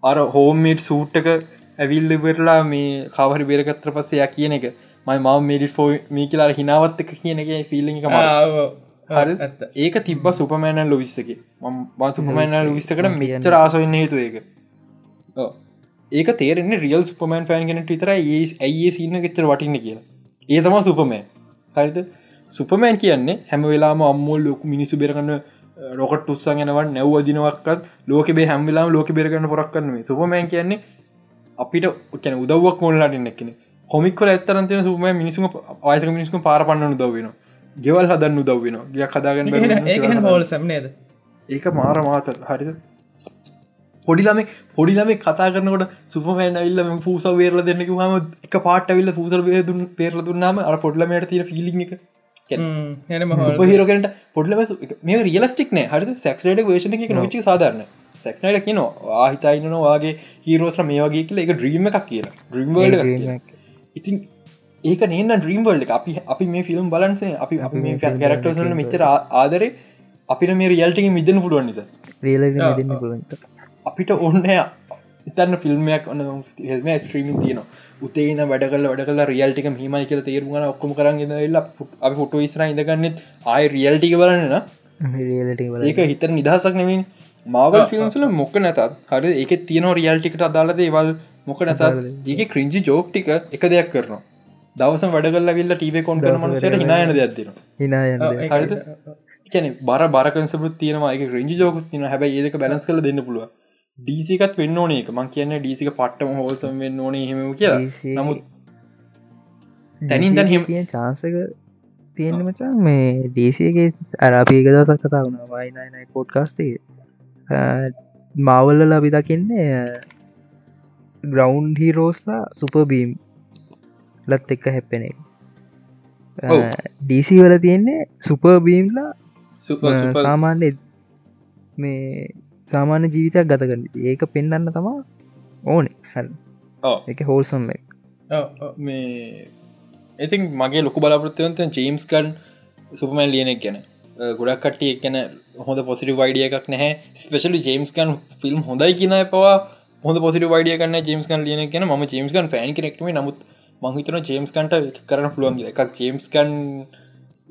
Speaker 1: අර හෝමේට් සූට්ටක ඇවිල්ල වෙරලා මේ කවහරි බේරගත්‍ර පස්සයා කියන එක මයි මම මේඩි ෆෝ මේ කියලා හිනාවත් එක කියන එක ෆිල්ලි එක ඒක තිබ සුපමෑන ලොවිස්සක ම සුපමෑන විස්සකට මෙච්චර ආසවෙන්න හේතු ඒක. ඒක තේරෙන රියල් සුපමන් ෆෑන් කෙනට විතර ඒ ඇයි සින්න ගෙච්චර වටින්න කියලා. ඒ තම සුපමෑන් හරිද? සුපමෑන් කියන්නේ හැම වෙලාම අම්මෝල් ලොක මිනිසු බෙරගන්න රොකට උත්සන් යනවන් නැව් අදිනවක්කත් ලෝක බේ හැම්වෙලාම ලෝක බෙරගන්න පොරක් කරන්නේ සුපමෑන් කියන්නේ අපිට කැන උදවක් කොල්ලාට එක්න කොමික්කොල ඇත්තරන්තින සුම මිනිසුම ආයසක මිනිස්කු පාරපන්නන දවෙන ගෙවල් හදන්න උදව්වෙන ගයක් හදාගන්න
Speaker 3: ඒ හෝල් සම්නේද
Speaker 1: ඒක මාර මාත හරිද? පොඩිලම පොඩිලම කතා කරනකොට සුපමෑන් ඇල්ල පූස වේරල දෙන්නක හම එක පාට විල්ල පූසල් දුන් පේරල දුන්නාම අර පොඩ්ලමට තින ෆිලි එක හිරකට පොඩ්ලම මේ රියලස්ටික් නෑ. හරි සක්ට වේශන එක නොචි සාධරන්න සැක්නට කියන ආහිතයින්න වාගේ හීරෝස්්‍ර මේ වගේ කියල. එක ්‍රීම එකක් කියලා. ්‍රීම්වල්ඩ ඉතින් ඒක නන්න ්‍රීම්වල්ඩ අපි අපි මේ ෆිල්ම් බලන්සේ අපි අපි මේ කැරක්ටර්සන මෙචර ආදරේ අපිට මේ රියල්ටික මිදන පුළුවන් නිසා. අපිට ඔන්න ඉතන්න ෆිල්ම්මයක් ඔන්න හෙම ස්ත්‍රීමින් තියන උතේන වැඩ කල වැඩ කල රියල්ටික හිමයි කියල තේරුගන ඔක්කම කරන්න ලා අපි ෆොට ස්ර ඉදගන්නෙත් ආය රියල්ටික බලන්න ඒක හිතර නිදහසක් නෙමින් මාවල් ෆිල්ම්සල මොක නැතත් හරි එක තියන රියල්ටිකට අදාල දේවල් මොක නැතත් ඒක ක්‍රිංජි ජෝක්ටික එක දෙයක් කරනවා දවස වැඩගල්ල විල්ල ටීව කොන් කරන මනසට හිනායන දෙයක්තින
Speaker 2: හිනායන
Speaker 1: කැන බර බරකන්සපුත් තියෙනවාගේ ක්‍රංජි ජෝකුත් තින හැබයි ඒක බැලස් කල දෙන්න පුළුව ඩීසිකත් වෙන්න ඕනේ මං කියන්න ඩීසික පට්ටම හෝසම් වෙන්න ඕනේ හෙම කියලා. නමුත් තැනින් දැන් හෙම
Speaker 2: චාන්සක තියෙන මචන් මේ ඩීසිගේ අරාපියක දවසක් කතා වුණ. වයිනයි පොඩ්කාස්ටේ මවල්ල ලබි දකින්නේ ග්‍රවන්් හිරෝස්ලා සුපබීම් ලත් එක්ක හැප්පෙන එක. ඩීසි වල තියෙන්නේ සුපබීම්ලා සාමාන්‍ය මේ සාමාන්‍ය ජීවිතයක් ගත කරන්න ඒක පෙන්න්න තමා ඕනේ. හ එක. හෝල්සම්
Speaker 1: මේ ඉතින් මගේ ලොකු බලාපොරත්වයන්ත ජේම්ස්කන් සුපමැන් ලියනෙක් ගැන. ගොඩක් කට්ටිය එකන හොඳ පොසිටි වයිඩිය එකක් නැහැ. ස්පෙශලි ජේම්ස්කන් ෆිල්ම් හොඳයි කියන පවා හොඳ පොසිට වයිඩිය කන්න ජේම්ස්කන් ලියන කියන ම ජේම්ස්කන් ෆෑන් කෙනෙක්ම නමුත් මහිතන ජේම්ස්කන්ට කරන පුළුවන් එකක් ජේම්ස්කන්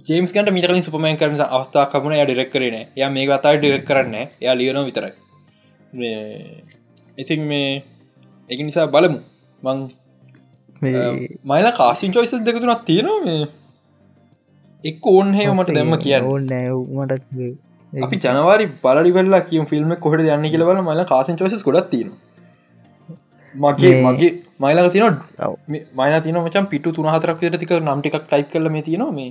Speaker 1: ජේම්ස්කට මිටලින් සුපමන් කරන අවස්ථා කමුණ ය ඩිරෙක් කරන ය මේ අතා ඩිරෙක් කරන්න යා ලියනෝ විතරයි. ඉතින් මේ එක නිසා බලමු. මං මයිලා කාසින් චොයිස දෙකතුනක් තියෙනවා මේ. එක් ඕන් হে මට දෙම කියන්න.
Speaker 2: ඕන්නෑමට
Speaker 1: අපි ජනවාරි බලි වෙල්ලා කියම් ෆිල්ම් කොහට යන්න කියලවල මල කාසින් චොයිස ගොඩත් තියෙනවා මගේ මගේ මයිලා තින මයින තින මචන් පිටු තුනහතරක් තික නම්ටිකක් ටයිප් කල මේ තියනවා මේ.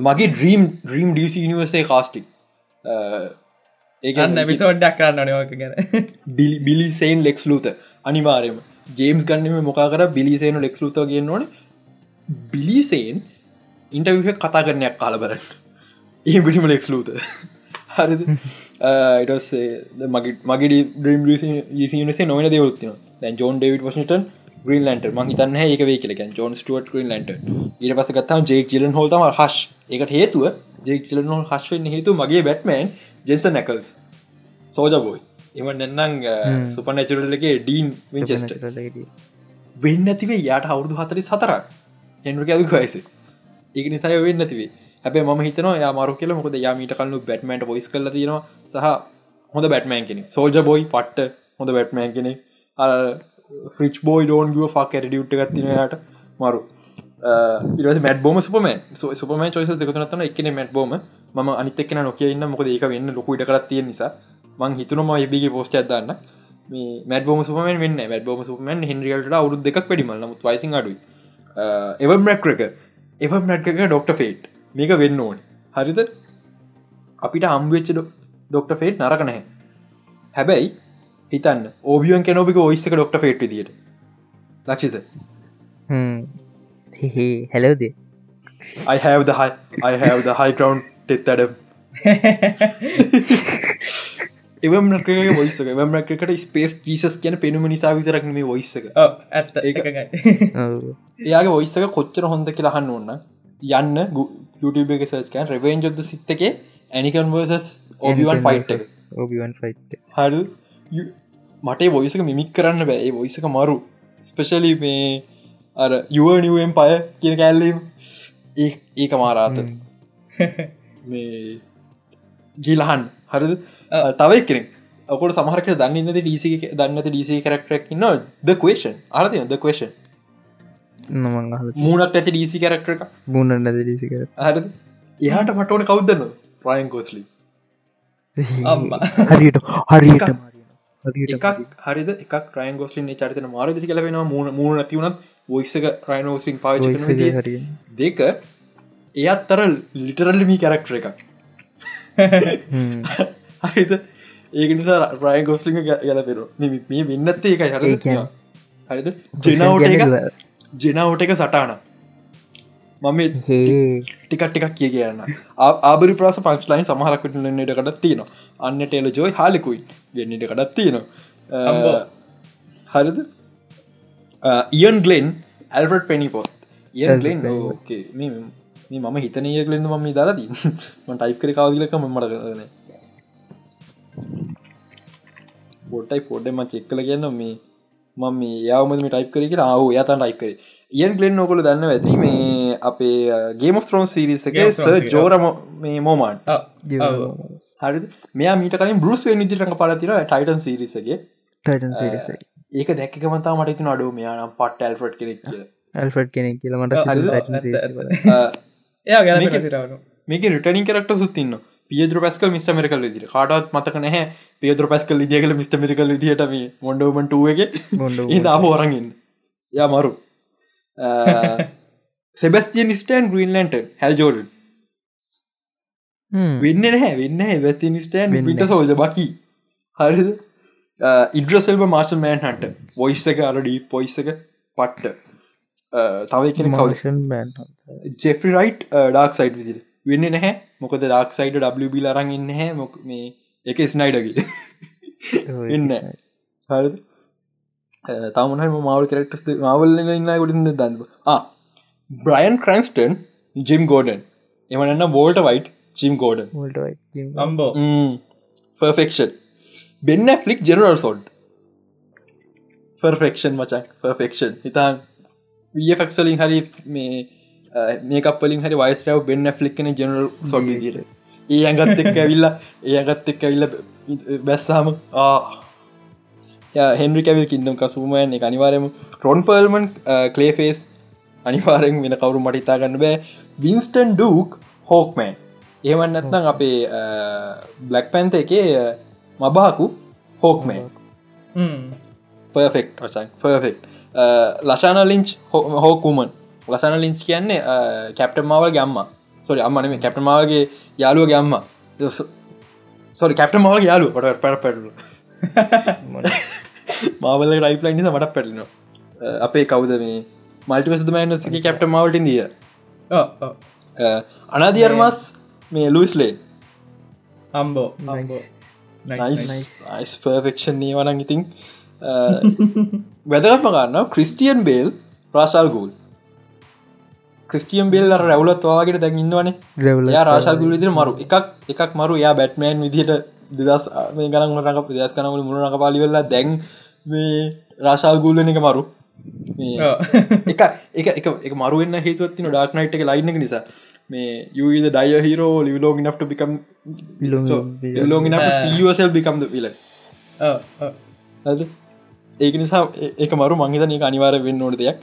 Speaker 1: මගේ ඩ්‍රීම් ඩ්‍රීම් ඩීසි නිවසේ කාස්ටික්
Speaker 3: ඒකන්න විසෝඩ්ඩක් කරන්න නයක ගැන.
Speaker 1: බිලිසේන් ලෙක්ස් ලූත අනිවාරයම ජේම්ස් ගන්නම මොකා කර බිලිසේන ලෙක්ස් ලූත ගෙන් ඕන. බිලිසේන් ඉන්ටවිහ කතා කරනයක් කාලබරන්න ඒ පිටිම ලෙක්ස් ලූත හරිද? ඉටස්සේ මගේ මගේ ඩ්‍රීම් සේ නොවන දෙවත්තිනවා ජෝන් ඩේවිඩ් වශටන් ග්‍රීන්ලන්ට මහිතන්න ඒක වේ කියලක ජෝන් ස්ටුවට් ග්‍රීන්ලන්ට ඉට පස ගත්තාම ජෙක් ජිලන් හෝතම හශ් එකට හේතුව ජෙක් චිලන හශ්වෙන් හේතු මගේ බැට්මන් ජෙන්ස නැකල්ස් සෝජබෝයි එම නැන්නම් සුපනැචරල්ලගේ ඩීන් විචෙස්ට වෙන්න ඇතිවේ යාට අවුරදු හතරි සතරක්. හෙන්රු ඇදු වයිස. ඒක නිසාය වෙන්න ඇතිවේ හැබේ ම හිතන මරු කියල. මොකද යාමීට කල්ලු බැට්මන්ට පොයිස් කල තියෙනවා. සහ හොඳ බැට්මෑන් කෙනෙ සෝජ බොයි පට්ට හොඳ බැට්මෑන් කෙනෙ ෆ්‍රිච් බෝයි ඩෝන් ගුව ෆක් ඇඩියුට් ගත්තිනයට මරු. මැට බෝම සුපමන් සුපම චොයිස දෙකතුනත්තන එකන මැට් බෝම ම අනිතක්න නොකිය ඉන්න. මොකද ඒක වෙන්න ලොකුට කරත් තිය නිසා. මං හිතුනම එබිගේ පෝස්ට ඇදන්න මේ මැට බෝම සුපමන් වෙන්න මැට බෝම සුපමන් හිරියට අවුදු දෙක් වැඩිමල් නමුත් වයිසි අඩු එව මැක්රක එව මැට්ක ඩොක්ට ෆේට් මේක වෙන්න ඕන. හරිද? අපිට අම්වෙච්ච ඩොක්ට ෆේට් නරක නැහැ. හැබැයි හිතන්න. ඕබියන් කෙනෝබික ඔයිස්සක ඩොක්ට ෆේට් දිට ලක්ෂිත
Speaker 2: හැලෝද
Speaker 1: I have the high I have the high ground තෙත් අඩ එවම ොයිසක වමකට ස්පේස් ජීසස් කියන පෙනුම නිසා විතරක් මේ ඔයිස්සක
Speaker 3: ඇත්ත.
Speaker 1: එයාගේ ඔයිස්සක කොච්චර හොඳ කියලාහන්න ඕන්න යන්න YouTube එක සර්ස්කන් රෙවෙන්ජොද සිත්තකේ Anakin versus Obi Wan fight
Speaker 2: Obi Wan fight
Speaker 1: හඩු මටේ වොයිසක මිමික් කරන්න බෑ. වොයිසක මරු. ස්පෙශලි මේ අර යුවනිුවෙන් පය කියන කැල්ලීම ඒ ඒක මාරාත මේ ගිලහන්. හරිද? තවයි කෙනෙක් ඔකොට සමහරකට දන්න ද ඩීසි දන්නත ඩීසි කරක්ටක් න්න ද කේෂන් අරද ද කේෂන් මූනක් ඇති ඩීසි කරක්ට එක
Speaker 2: මුණ නැද ඩීසි කර
Speaker 1: හරි එහට මටවන කවදන්න ප්‍රයන් කෝස්ලි
Speaker 2: හරිට හරිට
Speaker 1: එකක් හරිද? එකක් රයන් ගොස්ලින් චරිතන මාරදිරි කලවෙන මුණ මුණ නැතිවුණත් ොයිසක රයිනෝසින් පාච දෙක එයත්තර ලිටරල්ලමී කැරක්ටර එකක්. හරිත ඒක නිසා රය ගොස්ලිං ගැලපෙර මේ වෙන්නත්තේ එකයි හර හරිද? ජනවට එක ජනවට එක සටාන මම ටිකක් ටිකක් කිය කියන්න ආබරි ප්‍රස පංස්ලයින් සමහරක්කට නට කටත් තියනවා. අන්න ටේල ජෝයි හාලිකුයි වෙන්නට කටත් තියෙනවා. හරිද? ඉයන් ගලෙන් ඇල්බට පෙනිපොත් ඉයන් ගලෙන් ඕකේ මම හිතනය කලෙන්ද මම දාලදී ම ටයිප් කර කාවලක මමට කරන පොටයි පොඩ්ඩම චෙක්කල කියන්න මේ මම මේ යාවමම ටයිප් කර ආව යතන් ටයිප් කර ඉයන් ගලෙන් නොකොල දන්න ඇති මේ අපේ ගේම ත්‍රෝන් සිරිසගේ ස ජෝරම මේ මෝමාන් හරි මෙයා මීට කලින් බරුස් වේ නිදිරඟ පලතිර ටයිටන් සිරිසගේ
Speaker 2: ටයිටන් සිරිස
Speaker 1: ඒක දැක්කමතා මට ති අඩු මෙයානම් පට් ඇල්ෆට් කෙනෙක්
Speaker 2: ඇල්ෆට් කෙනෙක් කියලමට
Speaker 1: මේක රිටනින් කරක්ට සුත්තින්න පියදුර පැස්කල් මිස්ට මරිකල් විදිර කාටත් මතක නැහැ පියදුර පැස්කල් දියකල මිස්ට මරිකල් විදිහට මේ මොඩෝමටුවගේ ඒ හෝරගන්න යා මරු සෙබස්තිය නිස්ටන් ග්‍රීන්ලන්ට හැල් ජෝඩන් වෙන්න නැහැ වෙන්න වැති නිස්ටන් විට සෝල්ජ බකි හරිද ඉඩ්‍රසෙල්ම මාර්ශල් මෑන් හන්ට වොයිස් එක අරඩී පොයිස් එක පට්ට. තව කෙන කවෂන් ජෙෆරි රයිට් ඩක් සයිට් විදිර වෙන්න නැහැ මොකද ඩක් සයිට ඩ අරන් ඉන්න හැ මොක මේ එක ස්නයිඩගේ ඉන්න හරි තමන මවල් කරෙක්ටස් මවල් ඉන්න ගොටින් දන්න බ්‍රයන් ක්‍රන්ස්ටන් ජිම් ගෝඩන් එමන්න බෝල්ට වයිට් ජිම් ගෝඩන්
Speaker 3: අම්බෝ
Speaker 1: පර්ෆෙක්ෂන් බෙන්න ෆලික් ජෙනරල් සොඩ් පර්ෆෙක්ෂන් මචක් පර්ෆෙක්ෂන් හිතාන් වෆක්සලින් හරි මේ මේකපලින් හරි වයිස්ටව බෙන්න්න ෆලික්න ජනල් සොඩ දිර ඒ ඇගත් එක් ඇවිල්ල ඒ ඇගත් එක් ඇවිල්ල බැස්සාම හෙන්රි කැවිල් කින්නම් කසුමයන් එක අනිවාරයම රොන් ෆල්මන් කලේෆේස් අනිවාරෙන් වෙන කවරු මටිතා ගන්න බෑ. වින්ස්ටන් ඩූක් හෝක්මෑන් ඒවන් නැත්නම් අපේ බ්ලක් පැන්ත එකේ මබාකු හෝක්මෑන් පර්ෆෙක්් වචන්. පර්ෆෙක්් ලශාන ලිංච් හෝකුමන් ලසන ලිංච් කියන්නේ කැප්ට මාවල් ගම්ම සොරි අම්මනම කැප්ට මාවගේ යාලුව ගම්ම සොරි කැප්ට මාව යාලු පට පැර පැටලු මාවල රයිපලයින් නිසා මටත් පැටලිනවා. අපේ කවුද මේ මල්ටිවසද මෑනසගේ කැප්ට මවල්ටින් දිය අනාදියර්මස් මේ ලුයිස්ලේ
Speaker 3: අම්බෝ
Speaker 1: නයිස් පර්ෆෙක්ෂන් නී වනන් ඉතින්. වැදගත්ම ගන්න ක්‍රිස්ටියන් බේල් ප්‍රශල් ගූල් ක්‍රිස්ටියම් බෙල් රැවලත් වාගේ දැන් ඉන්නවනේ. රැවලයා රාශල් ගුල විදිර මරු. එකක් එකක් මරු. යා බැට්මෑන් විදිහට දෙදස් මේ ගන රක ප්‍රදස් කනවල මුණ රක පාලි වෙල්ලා දැන් මේ රාශල් ගුල්ලන එක මරු. එක එක එක එක මරුවන්න හේතුවත්තින ඩක්නයිට් එක ලයින්න නිසා. මේ you either die hero live long enough become log සල් බිකම්ද විල ඒක නිසා එක මරු. මංහිතන එක අනිවාර වෙන්න ඕන දෙයක්.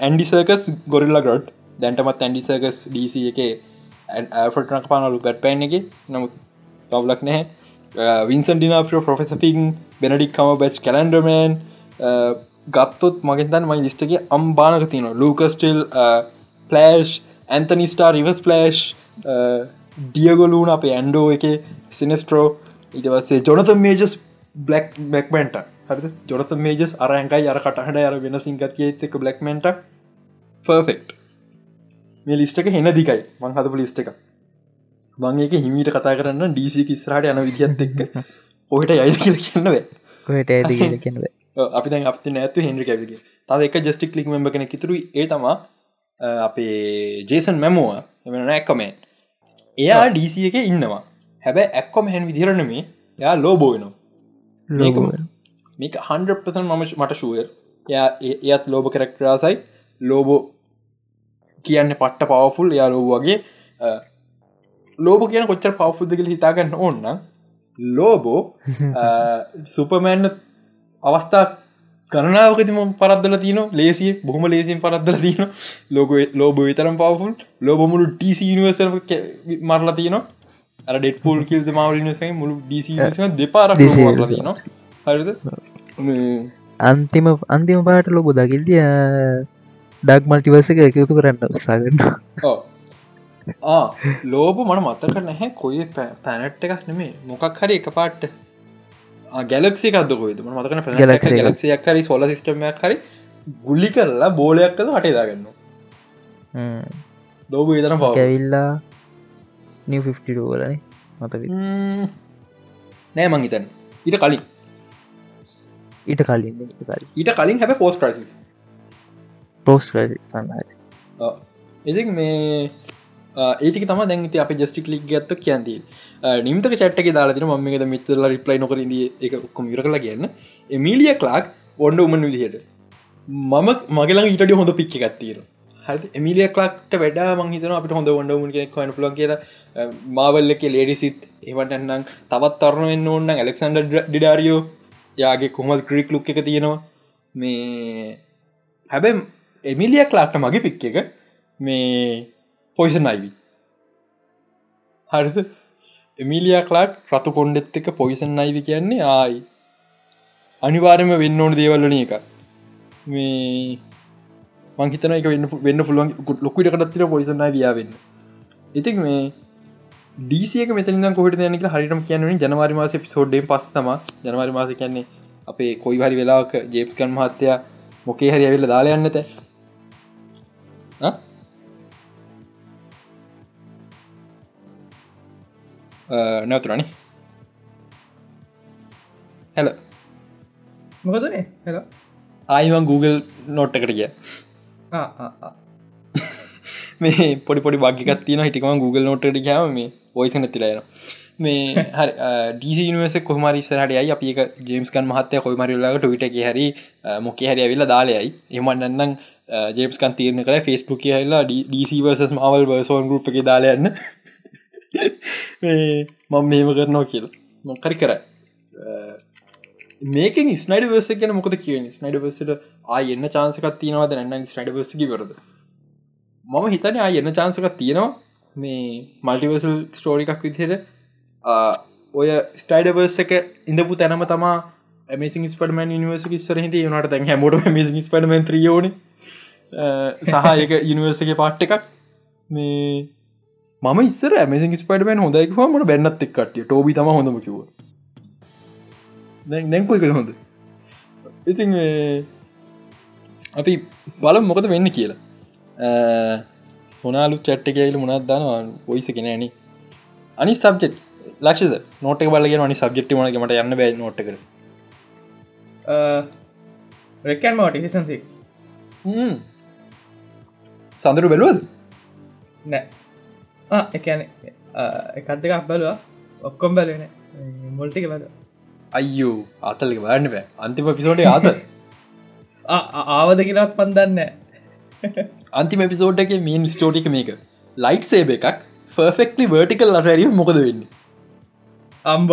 Speaker 1: ඇන්ඩිසර්කස් ගොරිල්ල ගොඩ් දැන්ටමත් ඇන්ඩිසර්කස් ඩීස එක ෆටනක් පානලු ගැට් පෑන් එක. නමුත් පවලක් නැහැ වින්සන් ඩිනාප පොෆෙසතින් බෙනඩික් කම බච් කලන්ඩර්මන් ගත්තොත් මගෙන්තන් මයි ලිස්ටගේ අම්බානක තියන ලූකස්ටල් පලෑෂ් ඇන්තනිස්ටා රිවස් පලෑෂ් ඩියගොලූන අපේ ඇන්ඩෝ එක සිනස්ට්‍රෝ ඉටවස්සේ ජොනත මේජස් බ්ලක් බැක්මෙන්ට හරි ජොනත මේජස් අරංකයි අර කටහට අර වෙන සිංගතිය එක බ්ලක්මෙන්ට ෆර්ෆෙක්් මේ ලිස්ටක හෙන දිකයි මං හදපු ලිස්ට එක. මං ඒක හිමීට කතා කරන්න ඩීසි කිස්රට යන විදිත් එක්ක. ඔහට යයි කියල කියන්නව
Speaker 2: කොහට ඇද කියල කියනව
Speaker 1: අපි දැන් අපති නැතු හෙන්රි කැවිගේ තද එක ජස්ටික් ලික් මෙම්බ කෙන කිතුරු ඒ තමා අපේ ජේසන් මැමෝව එමන නැක්කමෙන් එයා ඩීසි එක ඉන්නවා. හැබැ ඇක්කොම හැන් විදිරනමේ යා ලෝබෝයනවා මේක හන්පසන් මම මට ශුවර් එය එයත් ලෝබ කරෙක්ටරාසයි ලෝබෝ කියන්න පට්ට පවෆුල් යා ලෝ වගේ ලෝබ කියන කොච්චර පවෆුද්ද කියල හිතාගන්න ඕන්න ලෝබෝ සුපමෑන්න අවස්ථා කරනාවකතිම පරද්දල තින ලේසිය බොහම ලේසින් පරද්දල තියන ලෝක ලෝබ විතරම් පවෆුල් ලෝබමුළු ටීසි නිවර්ස මරලා තියන අර ඩෙට්පුල් කිල්ද මවලිනසයි මුළු ඩීසි දෙපාර තින හරිද?
Speaker 2: අන්තිම අන්තිම පාට ලොබ දකිල්දිය. ඩක් මල්ටිවර්ස එක එකතු කරන්න උත්සාගන්න
Speaker 1: ලෝබ මන මතක නැහැ. කොයි පැනට් එකක් නෙමේ මොකක් හරි එක පාට්ට ගැලක්සි කදකොයිද මතකන
Speaker 2: Galaxy එක.
Speaker 1: ලක්ෂයක් හරි සොල සිස්ටමයක් හරි ගුල්ලි කරලා බෝලයක් කළ හටේදාගන්න ලෝබ විතන පව
Speaker 2: කැවිල්ලා නිය 52 වලන මතක
Speaker 1: නෑ? මං හිතන් ඊට කලින්.
Speaker 2: ඊට කලින් ඊට කලින්.
Speaker 1: හැබ පෝස් ප්‍රයිසිස්
Speaker 2: පෝස්ට සන්නහට
Speaker 1: ඉතින් මේ ඒටික තම දැන්ති අප ජස්ටික් ලික් ගත්ත කියන්ති නිම්තක චට්ක දාලාතින ම එකද මිතරල රිප්ලයි නොකරද එක ඔක්කොම විර කලා කියන්න. එමිලිය කලාක් ඔොන්ඩ උමන් විදිහට. මම මගේලා ඊට හොඳ පික්ක ගත්තීර හරි එමිලිය කලක්ට වැඩ මංහිතන අපට හොඳ ඔොඩ මුන් කෙනෙක් වන්න පුලන් කියල. මාවල්ලක ලේඩිසිත් ඒවට එන්නම් තවත් තරණෙන් ඕන්න ඇලෙක්සන්ඩ ඩිඩාරියෝ යාගේ කොමල් ක්‍රීක් ලුක් එක තියෙනවා. මේ හැබැ එමිලිය කලාක්ට මගේ පික් එක. මේ පොයිසන් අයිවි හරිද? එමිලිය කලාක් රතු කොන්්ඩෙත් එක පොයිසන් අයිවි කියන්නේ ආයි. අනිවාරම වෙන්න ඕන දේවල්ලන එක මේ මංහිතන එක වෙන්න වෙන්න පුළුවන් ලොකුට කටත්තර පොයිසන් අයිවියාවෙන්න ඉතින් මේ ඩීසියක මෙතන කොට යනක හරිටම කියන්න ජනවාරි මාස පිසෝඩ්ඩේ පස්සතම ජනවාරි මාස කියන්නේ අපේ කොයි හරි වෙලාක ජේප්කන් මහත්තයා මොකේ හරි ඇවිල්ල දාලා යන්නත නැවතුරනි හැල
Speaker 3: මොකදනේ හෙල
Speaker 1: ආයිවන් Google නොට් එකට කිය මේ පොඩි පොඩි බගිකත් තින හිටිකම Google නොට යාම මේ ඔයිස නැතිලයන මේ හරි ඩීසිනිවස කොහමරි සරට යයි. අපි ජේම්ස්කන් මහත්තය කොයිමරිල්ලාට එක හරි මොක හරි ඇවිල්ල දාලයයි එමන්නන්නම් ජේම්ස්කන් තීරණ කර ෆෙස්බුක් හල්ලා ඩීසිවර්සස් මවල් වර්සෝන් ගරුප් එක දාලයන්න මම මේම කරනවා කියලා. මොකරි කර. මේක ස්නයිඩ වර්ස කියන මොකද කියන ස්නයිඩ වර්සට ආය එන්න චාන්සකත් තියෙනවාද? නැන්න ස්නයිඩ වර්සකි කරද මම හිතන ආය එන්න චාන්සකත් තියෙනවා. මේ මල්ටිවර්සල් ස්ටෝරිකක් විදියට ඔය ස්ටයිඩවර්ස එක ඉඳපු තැනම තමා ඇමසින් ස්පටමන් නිවර්සක සරහිත යනට තැන් හැමෝට මසින් ස්පටමන් ්‍රියෝන සහයක යනිවර්සගේ පාට්ට එකක්. මේ මම ඉස්සර ඇමසින් ස්පටමන් හොඳයික මට බැන්නත් එක්කට ටෝබි තම හොඳම කිව දැන්කොයික හොඳ? ඉතින් අපි බලම් මොකද වෙන්න කියලා. සොනාලු චට්ට කියල මුණත් දනවා? පොයිස කෙනෑන අනි සබ්ජෙට් ලක්ෂද නෝට බලගෙන නි සබ්ජෙක්්ි මනක මට යන්න බෑ නොට කර
Speaker 3: රෙකන් මෝටිසන් 6
Speaker 1: සඳරු බැලුවද?
Speaker 3: නෑ එකන එකත් දෙකක් බලවා. ඔක්කොම් බලන මොල්ටික බල
Speaker 1: අයියෝ අතල්ක බාන්න බෑ. අන්තිම පිසෝට ආත
Speaker 3: ආවද කියලත් පන්දන්න
Speaker 1: අන්තිම පිසෝට් එක මීන් ස්ටෝටික මේක. ලයිට් සේබ එකක් ෆර්ෆෙක්ලි වර්ටිකල් අටැරිය මොකද වෙන්න?
Speaker 3: අම්බ.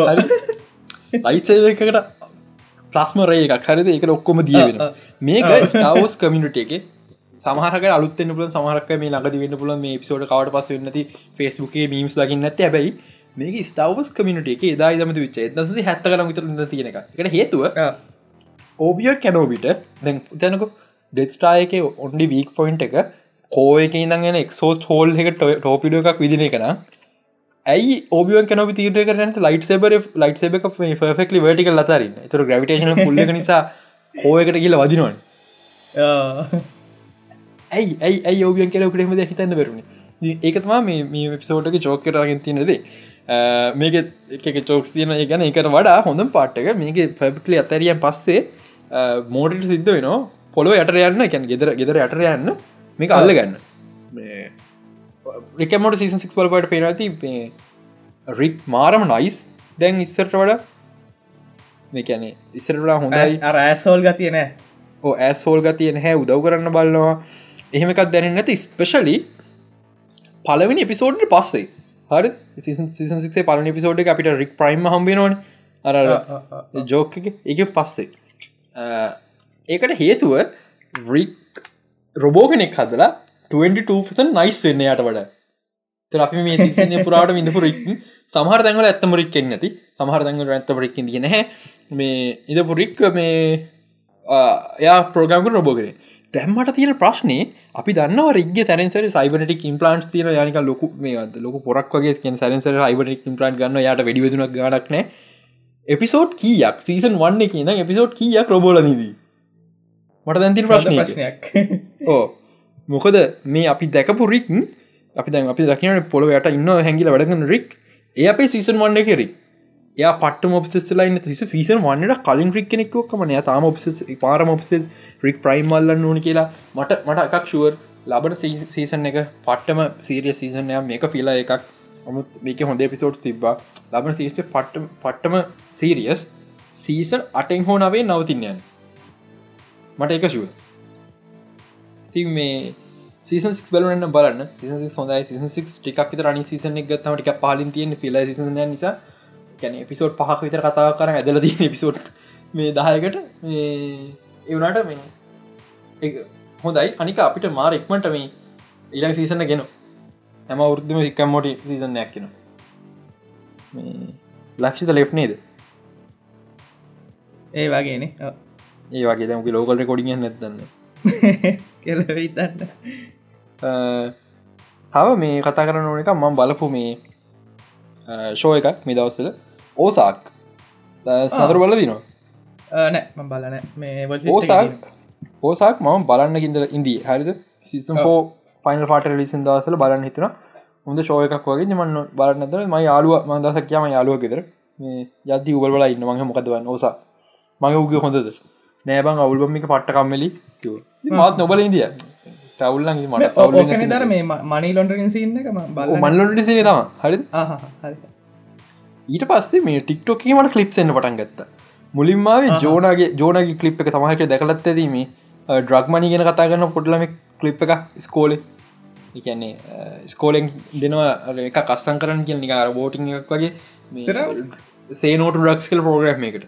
Speaker 1: එකට ප්ලස්ම රේ එකක්. හරිද? එක ඔක්කොම දිය වෙන මේක ස්ටවස් කමිනිට එක සමහරක අලුත්තෙන් පුල සමහරක මේ ලඟද වෙන්න පුල මේ පිසෝට කවට පස වෙන්නති ෆෙස්බුකේ මීම්ස් ලකින්න ඇති හැබයි මේක ස්ටවස් කමිනිට එක දා දමති විච්ච දස හැත්ත කන විතර තියෙන එක එකට හේතුව ඕබිය කැනෝබිට දැන් තැනක ඩෙස්ටායක ඔන්ඩි වීක් පොයින්් එක කෝයක ඉදගෙන එක්සෝස් හෝල් එක ටෝපිඩ එකක් විදින එකන ඇයි ඔබිය කනො තීර කරන ලයිට සබර ලයිට සබ ෆෙක්ලි වටික ලතරන්න තුර ග්‍රවිටේශන පුල්ල නිසා කෝයකට කියල වදිනවන් ඇයි ඇයි ඇයි ඔබියන් කෙර පිටෙමද හිතන්න බරුණ ඒකතමා මේ පිසෝටක චෝක කරගෙන් තියනද මේක එක චෝක්ස් තියන ගැන එකට වඩා හොඳ පාට්ටක මේක පැබික්ලි අතරියන් පස්සේ මෝටට සිද්ධ වෙනවා. පොලො යට යන්න කැන් ගෙදර ගෙදර යට යන්න මේක අල්ල ගන්න. රිකමට සීසන් සික් පලපට පේනති රික් මාරම නයිස් දැන් ඉස්සරට වඩ මේකැනේ ඉස්සරලා හොඳයි.
Speaker 3: රෑසෝල් ගතියන
Speaker 1: ඕ ඇස්හෝල් ගතිය හැ උදව් කරන්න බලනවා එහෙම එකක් දැන නැති ස්පෙශලි පලවෙනි එපිසෝඩ්ට පස්සේ. හරි? සිසන්සේ පලන පිසෝඩ් අපිට රික් ප්‍රයිම් හම්බෙනවන අර ජෝක එක. පස්සේ. ඒකට හේතුව රික් රොබෝගෙනෙක් හදලා 22 නයිස් වෙන්න යට වඩ. අපි මේ සිසනය පුරාට විඳපු රික් සමහර දැන්වල ඇත්තම රික් නැති. සමහර දැන්වල ඇත්තම රික් දිය නැහැ. මේ ඉදපු රික් මේ යා ප්‍රෝග්‍රම්ක රොබෝගෙන දැම්මට තියෙන ප්‍රශ්නය අපි දන්න රිග සැරන්සර සයිබනටික් ඉම්පලන්ස් තියන යනික ලොකු මේද ලොක පොරක් වගේ කිය සැරන්සර හයිබනික් ඉම්පලන්් ගන්න යට වැඩිවෙදනක් ගඩක්න එපිසෝඩ් කියක්? සීසන් වන්න කියන එපිසෝඩ් කියක් රොබෝල නීදී? මට දැන්තින ප්‍රශ්නයක්
Speaker 3: ප්‍රශ්නයක්.
Speaker 1: ඕ මොකද මේ අපි දැකපු රික් අපි දැන් අපි දකින පොළ යට ඉන්න හැඟිල වැඩගන්න රික් ඒ අපේ සීසන් වන්න කෙරි ය පට මොපසෙස්ලයින්න තිස සීසන් වන්නට කලින් රික් කෙනෙක්කමන තාම ඔපස පාරම ඔපසෙස් රික් ප්‍රයිම් මල්ලන්න ඕන කියලා මට මට එකක් ශුවර් ලබට සීසන් එක පට්ටම සීරිය සීසනය මේක ෆිලා එකක්. ඔමුත් මේක හොඳ පිසෝට් තිබ්බා. ලබන සීස්ට පට්ට පට්ටම සීරියස් සීසන් අටෙන් හෝ නවේ නවතින්නයන් මට එක ශුව ති මේ සීසන් සික් බලන්න. බලන්න සි හොඳයි. සිසන් සික් ටිකක් රනි සිසන එක ගත්තම ටික පාලින් තියෙන ෆිල සිසන නිසා. කැන පිසෝට් පහක් විතර කතා කර ඇදල දී පිසෝට් මේ දහයකට එවනාට මේ හොඳයි. අනික අපිට මාර එක්මට මේ ඉලක් සීසන්න ගෙන. හැම වෘද්ධම එකම් මොටි සීසනයක් කෙන ලක්ෂිත ලෙෆ් නේද?
Speaker 3: ඒ වගේන.
Speaker 1: ඒ වගේ දැමකි ලෝකල් රෙකොඩිය නැතන්න
Speaker 3: කෙලවිතන්න
Speaker 1: තව මේ කතා කරන ඕන එක මම බලපු මේ ෂෝ එකක් මේ දවස්සල ඕසාක්. සදර බල දිනවා.
Speaker 3: නෑ බලන මේ
Speaker 1: ඕසාක් ඕසාක් මම බලන්න ගින්දල ඉන්දී හරිද? සිස්ටම් ෝ පයින පාට ලිසින් දවසල බලන්න හිතුන හොඳ ෂෝ එකක් වගේ. මන්න බලන්නතර ම යාලුව මන්දසක් කියම යාලුව ගෙදර. යති උබල බල ඉන්න. මහ මොකදවන්න ඕසා. මගේ උග හොඳද? නෑබං අවුල්බමික පට්ට කම්මලි මාත් නොබල ඉදිය ටවුල්ලන් මට
Speaker 3: දර මේ මනි ලොන්ඩරින් සින්න එක
Speaker 1: මල්ලොට සින තම හරි ඊට පස්සේ මේ ටික්ටෝකේ මට කලිප්සන්න පටන් ගත්ත. මුලින්මාවේ ජෝනගේ ජෝනගේ කලිප් එක තමයික දැකලත් ඇදීම ඩ්‍රග්මනි ගෙන කතා කරන්න පොඩ්ලම කලිප් එක ස්කෝලේ එකන්නේ ස්කෝලෙන් දෙනවා එක කස්සන් කරන්න කිය නිකාර බෝටිං එකක් වගේ. සේනෝට ඩක්ස් කල් පෝග්‍රම් එකට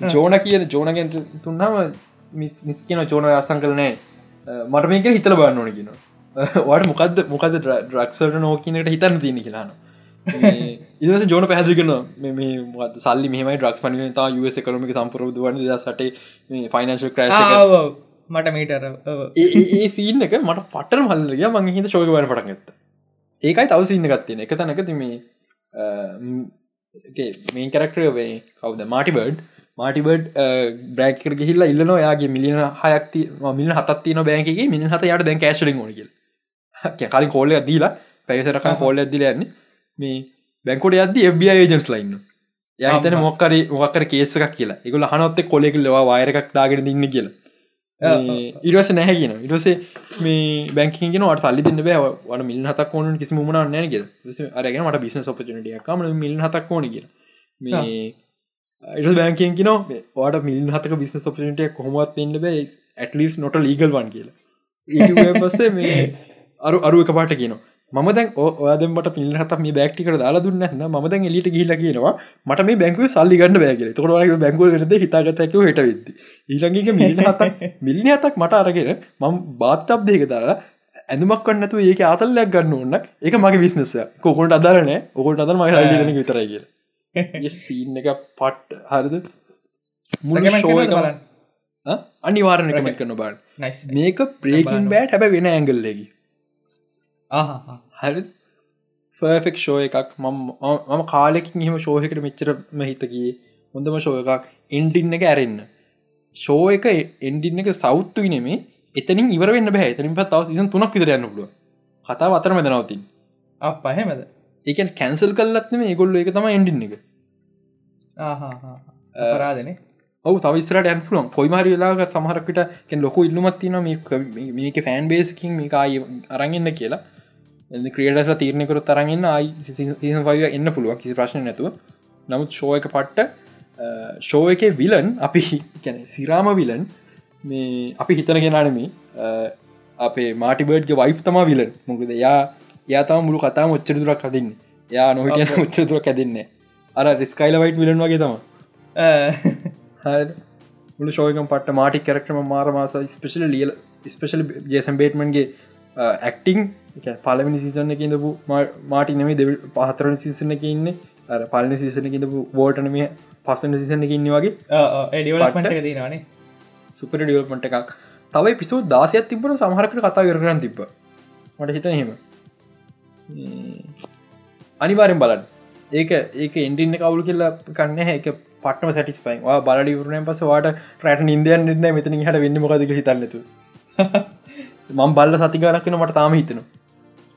Speaker 1: ජෝන කියන ජෝනගෙන් තුන්නාම මිස් කියන චෝන අසං කරනෑ මට මේක හිතල බන්න ඕන කියන වට මොකද මොකද ඩ්‍රක්සට නෝකනට හිතන්න තියන කියලාන ඉස ජෝන පැහදිි කරන මේ සල්ලි මෙහම ඩක්ස් පනි තා ස් කරමික සම්පරෝධ වන සට ෆයිනන්ශල් ක්‍රශ
Speaker 3: මට මීටර
Speaker 1: ඒ සීන එක මට පටර මල්ලගේ මං හිත ශෝක වන පටන් ගත්ත. ඒකයි තව සින්න ගත්තියෙන එක තැනක තිම මේ කරක්ටර කවද? මාටිබර්ඩ් මාටිබර්ඩ් බ්‍රෑක්කට ගහිල්ලා ඉල්ලන යාගේ මිලියන හයක්ති මිල් හත්තින බෑන්කගේ මිනි හත යට දැන් කෑශලින් ෝනගල් කලින් කෝල්ල දීලා පැසරක කෝල්ල ඇදිල යන්නේ මේ බැංකොට අද එබ ඒජන්ස් ලයින්න යතන මොක්කර මොක්කර කේසක් කියලා. එකගල හනොත්ත කොලෙක ලවා වයරකක් දාගෙන දින්න කියලා. ඉරස නැහැගෙන ඉරසේ මේ බැංකිගෙන වට සල්ලි දෙන්න බෑ. වට මිල් හතක් ඕන කිසි මුණ නෑග අරගෙන මට බිස්න සපචනටයකම මිල් හතක් ඕන කිය මේ ඉට බැංකෙන් කින වාට මිල් හතක බිස්න සපටය කොහොමත් එන්න බෑ. ඇටලිස් නොට ලීගල් වන් කියලා. පස්සේ මේ අරු අරු එක පාට කියන ම දැන් ඔයදමට පිල් හත මේ බැක්ටිකට දාලා දුන්න ම දැන් එලිට ගිල කියනවා මට මේ බැංකුව සල්ලි ගන්න බෑගල තොට බැංකුව ද හිතාගතැක හට වෙද ඊළඟක මිල් හතක් මිල්ලි හතක් මට අරගෙන මම බාත්තබ් දෙක දාලා ඇඳමක් කන්නතු ඒක අතල්ලයක් ගන්න ඕන්න එක මගේ විශ්නස කොකොට අදරනෑ ඔකොට අදර මගේ හල්ලිදන විතරයි කියලා. සීන් එක පට් හරිද? මුල ෂෝ බලන්න. අනිවාරණ කමෙන්ට කරන බාන් මේක ප්‍රේකින් බෑට් හැබ වෙන ඇංගල්ලෙකි හරි ෆර්ෆෙක් ෂෝ එකක්. මම කාලෙකින් හිම ෂෝහකට මෙච්චරම හිතකී හොඳම ෂෝ එකක්. එන්ඩින්න එක ඇරෙන්න්න ෂෝ එක එන්ඩින්න එක සෞත්තු නෙමේ. එතනින් ඉවර වෙන්න බෑ. එතනින් පත් තව සිසන් තුනක් විදරයන්න පුළුව කතා අතර මෙදනවතින්
Speaker 3: අප පහෙමද
Speaker 1: ඒකන් කැන්සල් කල්ලත්න මේ ගොල්ල එක. තම එන්ඩින්න එක
Speaker 3: පරාදන
Speaker 1: ඔව තවිස්රට ඇන් පුලුවන් පොයිමරි වෙලාග සමහරකට ලොකු ඉල්ලුමත්තින මේක ෆෑන් බේසිකින් මේක අය අරගන්න කියලා ක්‍රියටස තීරණය කර තරගන්න අයි සීසපය එන්න පුළුවන් කිසි ප්‍රශ්න නැතුව. නමුත් ෂෝ එක පට්ට ෂෝ එක විලන් අපි කැන සිරාම විලන් මේ අපි හිතන ගෙනනමේ අපේ මාටිබර්ඩ්ගේ වයි් තම විලන් මොකද යා යා තම මුළු කතා ොච්චර දුරක් හදින්න. යා නොහිටිය ොච්චර දුරක් ඇදන්නේ අර රිස්කයිල වයිට් විලන් වගේ තම මුළු ශෝයකම් පට මාටි කරක්ටම මාර මාස ස්පේෂල ලියල ස්පේෂල් ජේසම් බේටමන්ගේ ඇක්ටිං පලමිනි සිසන එක ඉඳපු මාටි නෙමේ දෙව පහතරන සිසන එක ඉන්න. පලන සිසන ඉඳපු බෝටනම පස්සන සිසන එක ඉන්න වගේ.
Speaker 3: දනේ
Speaker 1: සුපර ඩියල්මට එකක්. තවයි පිසු දාසයක් තිබන සමහරකට කතා කරන්න තිබ්බ. මට හිත හෙම අනිවාරෙන් බලන්න. ඒක ඒක ඉන්ඩින්න කවුල් කියලා කන්න ඒක පටම සටිස්පයි බලඩි වරුණය පස වාට රට ඉන්දයන් න්න මෙතන හට වෙන්න මොකද හිතන්නතු මං බල්ල සතිකාරක්කන මට තාම හිතන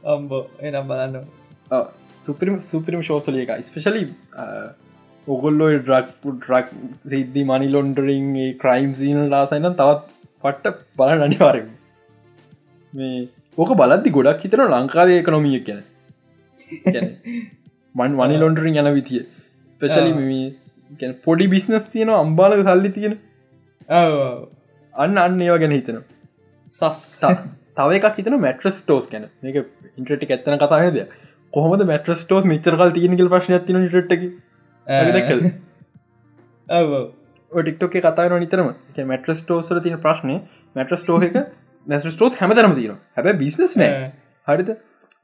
Speaker 3: අම්බෝ එනම් බලන්න.
Speaker 1: සුපරිම සුපරිම ශෝසල එක ස්පෙශලි ඔගොල්ලෝ ඩ්‍රක් ඩ්‍රක් සිද්ධි මනි ලොන්ඩරින් ක්‍රයිම් සීන ලාසයින තවත් පට්ට බලන්න අනිවාරම මේ ඕක බලද්දි ගොඩක් හිතන ලංකාවේ එකනොමිය කියන මන් වනි ලොන්ඩරින් යන විතිය ස්පෙශලි පොඩි බිස්නස් තියෙන අම්බාලක සල්ලි තියෙන. අන්න අන්න ඒවා ගැන හිතන සස් තව එකක් හිතන මැට්‍රස් ටෝස් ගැන. මේක ඉන්ට්‍රටි ඇත්තන කතාහද කොහොමද මැට්‍රස් ටෝස් මිචරකල් තියෙනකල් ප්‍රශ්න තින ටක් ටික්ටෝක කතා නිතරම. මැට්‍රස් ටෝසර තින ප්‍රශ්නය මැට්‍රස් ටෝ එක මැස්ටෝත් හැමතරම තියෙන හැබ බිස්නස් නෑ. හරිත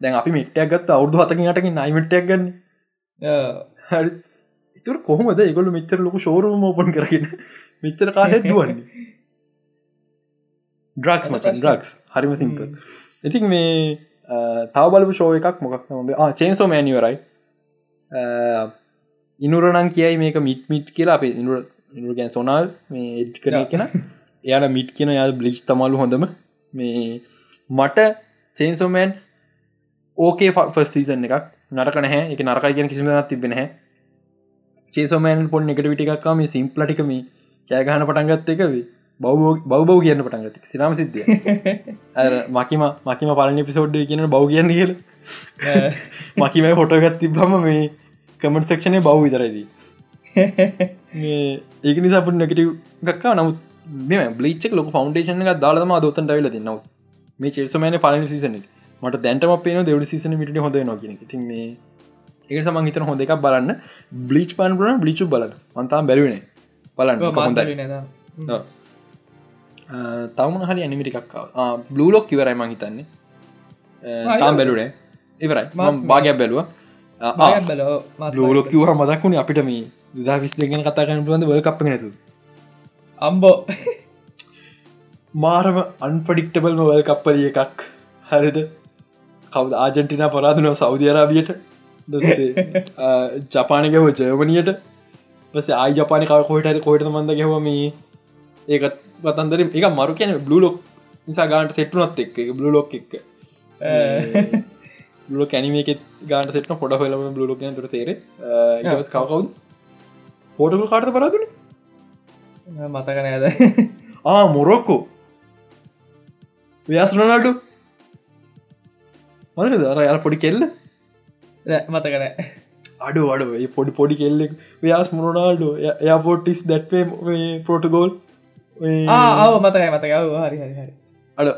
Speaker 1: දැන් අපි මිට්ටයක් ගත් අවුදු හතකින් අටකින් නයිමට්ටයක් ගන්න. හරි. ඉතුර කොහොමද? ඒගොලු මිච්චර ලොක ෂෝරුම ඕපන් කරගෙන මිච්චර කාහෙත් දුවන්නේ? ඩ්‍රක්ස් මචන් ඩ්‍රක්ස් හරිම සිම්ප ඉතින් මේ තව බලපු ෂෝ එකක් මොකක් නොද චේන්සෝ මෑනිවරයි ඉනුරනං කියයි මේක මිට මිට් කියලා. අපේ ඉනුර ඉනුර ගැන් සොනාල් මේ එඩ් කර කෙන එයාට මිට් කියන යා බ්ලිච් තමලු හොඳම. මේ මට චේන්සෝමෑන් ඕකේ ෆස් සීසන් එකක්. නරක නැහැ. එක නරකයි කියන කිසිම තිබෙන හැ චේසෝමෑන් පොන් එකට විටික්කා මේ සිම්පලටිකම කෑගහන පටන්ගත් එකවේ බව බව කියන්න පටන්ගත සිරම සිද්ධිය මකිම මකිම පලනි පිසෝඩ්ඩ කියන බව කියන්න කියල. මකිම හොටගත් තිබ්බම මේ කමට සක්ෂණය බව විතරයිදී ඒක නිසා පුට නැගටව ගක්කා නමුත් මෙ බ්ලිච්චක් ලොක ෆෞන්ඩේෂන එක දාලම දොතන් ටයිල දෙන්නවා මේ චේසමන පලනි සිසන මට දැන්ටම පේන දෙවඩ සිසන මිට හොඳ නොගෙන ති මේ ඒක සමන් හිතන හොඳ එකක් බලන්න. බ්ලිච් පන් පුරන බ්ලිචු බලන්න. අන්තාම් බැරිවනේ බලන්න. හොඳ තවම හරි ඇනිමිටිකක්කාව බ්ලූලොක් ඉවරයි මං හිතන්නේ. තාම් බැලුනේ ඉවරයි භාගයක් බැලුව ලෝලොක් කිවහ මදක්ුණ අපිට මේ දා විස් දෙගෙන කතා කරන පුළන්ද වල කප්ප නැතු
Speaker 3: අම්බෝ
Speaker 1: මාරම අන්පඩික්ටබල්ම වල් කප්පලිය එකක් හරිද කවද ආජන්ටිනා පරාදුනව සෞධරාබියට ජපානකව ජර්මනියට පස ආයි ජපාන කව කොහට කොහට මන්ද ගැව මේ ඒකත් පතන්දර එක මරු කියන බ්ලුලොක් නිසා ගාන්ට සෙට්නොත් එක් එක බ්ලුලොක් එක්ක. බ්ලෝ කැනීමක ගාන්ට සෙටන පොඩ හොලම බ්ලුලොක් තුර තේර කවකවුද පෝටකල් කාට පරාදුන?
Speaker 3: මතකන ඇද
Speaker 1: ආ මොරොක්කෝ ව්‍යස්රනටු මද දර යාල පොඩි කෙල්ල?
Speaker 3: මතකන
Speaker 1: අඩු අඩ පොඩි පොඩි කෙල්ලෙක්. ව්‍යස් මොරනාල්ඩෝ එයාපෝටිස් දැට්වේ පෝටගෝල්
Speaker 3: ආව මතකයි මතකව හරි හරි හරි.
Speaker 1: අඩ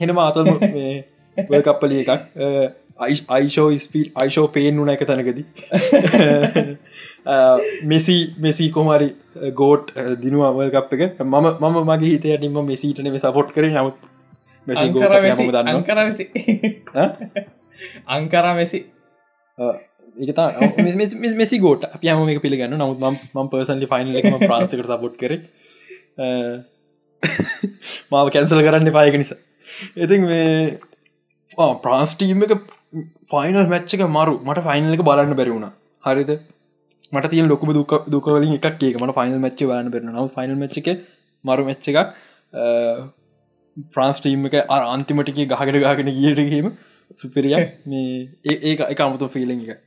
Speaker 1: හෙනම අතල් කප්පලිය එකක්. අයිෂෝ ස්පීල් අයිෂෝ පේෙන් වුන එක තැනකද. මෙසි මෙසි කොමරි ගෝට් දිනුව අවල් කප් එක. මම මම මගේ හිතය ටිම මෙසිටන සපොට් කර. නමුත්
Speaker 3: අංකර අංකර මෙසි.
Speaker 1: ඒතා මෙසි. ගෝට අපයම මේ පිළිගන්න නමුත් ම පර්සන්ලි ෆයින් එක ප්‍රාන්සකට සපොට් කර මාව කැන්සල් කරන්න පායක නිසා. ඉතින් මේ ප්‍රාන්ස්ටීම් එක ෆයිනල් මැච්චක මරු. මට ෆයිනල් එක බලන්න බැරිවුණ හරිද? මට තිය ලොකම දුක දුකවලින් එකක් ඒක. මට ෆයිනල් මච්ච බලන්න බෙරන නව ෆයිනල් මච්ච එක මරු මච්ච එකක් ප්‍රාන්ස්ටීම් එක අන්තිමටික ගහකට ගාගෙන ගියටගීම සුපිරිය මේ ඒ එක අමුතු ෆිලිං එක.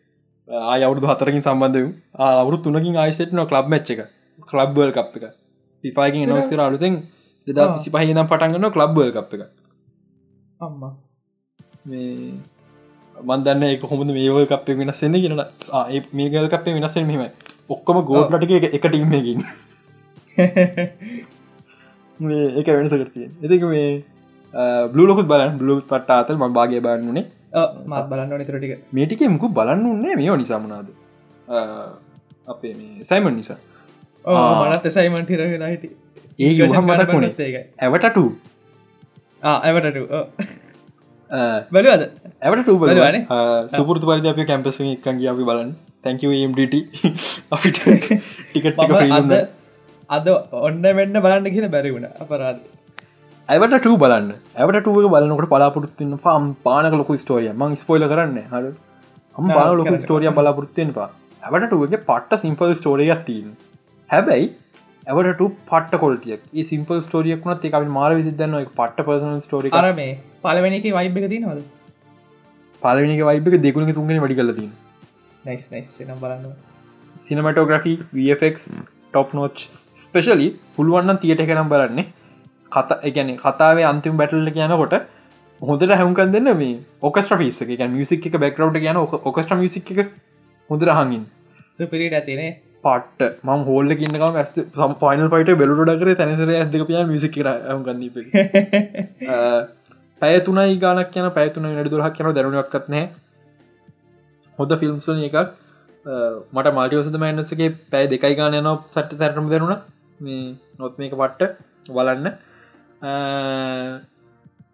Speaker 1: ආය අවුදු හතරකින් සම්බන්ධ අවුරු තුනකින් ආයිසටන කලබ් මච්ච එක. කලබ්බල් කප් එක. පිපාකින් නොස් කර අලුතෙන් දෙදා විසි පහහිදම් පටන්ගන්න කලබ්බල් කප් එක
Speaker 3: අම්මා.
Speaker 1: මන්දන්න එක හොඳ මේවල් කපේ වෙනස්සෙන්න කියෙන මේගල් කපේ වෙනස්සෙන් මෙම ඔක්කොම ගෝඩ්ලට එක එක ටීමකින් මේ එක වෙනස කරතිය එතික මේ බ්ලුලොකුත් බලන් බ්ලු පට අතල් ම භාගය බන්නනේ
Speaker 3: මත් බලන්න නිතරටික
Speaker 1: මේටික මුකු බලන්න උන්නේ මේ නිසාමනාද අපේ මේ සයිමන් නිසා
Speaker 3: මනත් සයිමන් හිරගෙන හිට.
Speaker 1: ඒ යහම් මතක් වුණේ? ඇවටට.
Speaker 3: ඇවට බලවද?
Speaker 1: ඇවට බලන සුපුරතු පරිදි අප කැම්පස එකන්ගේ අපි බලන්න. තැංකම්ඩට අපිට ටිකට
Speaker 3: අද අද ඔන්න වෙන්න බලන්න කියන බැරි වුණ අපරාද
Speaker 1: ඇවට ට බලන්න ඇවට ටුව බලන්නකට පලාපුරත්තින්න පම් පානක ලොකු ස්ටෝරිය මං ස්පොයිල කරන්න. හර. අම් බාන ලොක ස්ටෝරිය බලාපොරත්තියෙන් පා ඇවට ටුවගේ පට්ට සිම්පල් ස්ටෝරියක් තිීන් හැබැයි ඇවට පට කොල්ටියක් සිම්පල් ස්ටෝරියක් වුණත් එකක මාර විසිදන්න පට්ට පර්සන ස්ටෝරි
Speaker 3: කර මේ පලවෙනික වයිබ් එක තිනවද
Speaker 1: පලනික වයිබක දෙකුණ තුන්ගෙන වැඩි
Speaker 3: නයිස් නම් බලන්න.
Speaker 1: Cinematography VFX top notch especially පුළුවන්න theatre එකනම් බලන්නේ. කතා එකන කතාවේ අන්තිම බැටල්ල කියනකොට හොඳට හැවුකන් දෙන්න මේ ඔකස්ට පිස් එක. මියසික් එක බැක්රව් කියන ඔකස්ට මියසික් එක හොඳර හඟින්
Speaker 3: සුපිරිට ඇතිනේ
Speaker 1: පට්ට. ම හෝල්ල කියන්නකම ඇස් සම් පයිනල් පයිට බෙලුට කර තැනසර ඇදක පිය මිසික් ගන්න පැය තුනයි ගානක් කියන පැතුන නඩ දුරහක් කියන දැනුවක්ත් නෑ හොඳ ෆිල්ම්සන එකක්. මට මල්ටිවසද මෑන්නසගේ පැයි දෙකයි ගාන යන සට්ට තැරටම දෙරුණ මේ නොත් මේක පට්ට. බලන්න.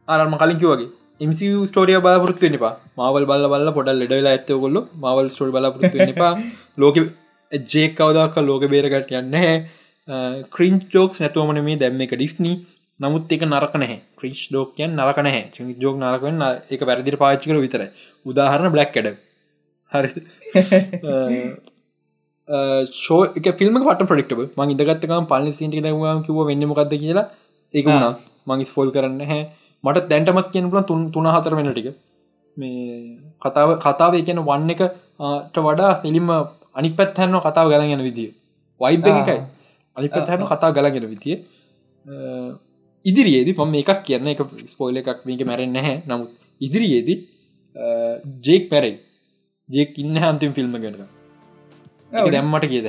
Speaker 1: ආරම කලින්කි වගේ. එමසි ස්ටෝරිය බලාපොරත්තු නිපා මවල් බල බල පොඩල් ලෙඩවෙලා ඇත්ත කොල්ල මවල් ස්ටෝල් බලාපොරත්තු නිපා ලෝක ජේක් කවදක් ලෝක බේරගට යන්න ක්‍රීන් චෝක්ස් නැතුවමන මේ දැම්ම එක ඩිස්නී නමුත් එක නරක නැහැ. ක්‍රීච් ඩෝකයන් නරක නැහැ. ජෝක් නරකෙන් එක පැරදිර පාච්චිකර විතර උදාහරණ බ්ලක් කඩ හරි ෂෝ එක ෆිල්ම පට ප්‍රඩක්ටබ මං ඉදගත්තකම් පලි සිට දම කිව වෙන්න මොකක්ද කියලා. ඒක වුණා. මංගිස් ෆෝල් කරන්න හැ මට දැන්ටමත් කියන පුලන් තුන් තුන හතර වෙන ටික. මේ කතාව කතාව කියන වන්න එකට වඩා ෆිලිම අනි පැත් හැන්න කතාව ගලගෙන විදිිය. වයිබ එකයි. අනි පැත් හැන කතා ගලගෙන විතිය ඉදිරියේදී පම එකක් කියන්න එක ස්පෝයිල එකක් මේක මැරෙන් නැහැ. නමුත් ඉදිරියේදී ජේක් පැරයි ජෙක් ඉන්න අන්තිම ෆිල්ම් ගෙනක දැම්මට කියද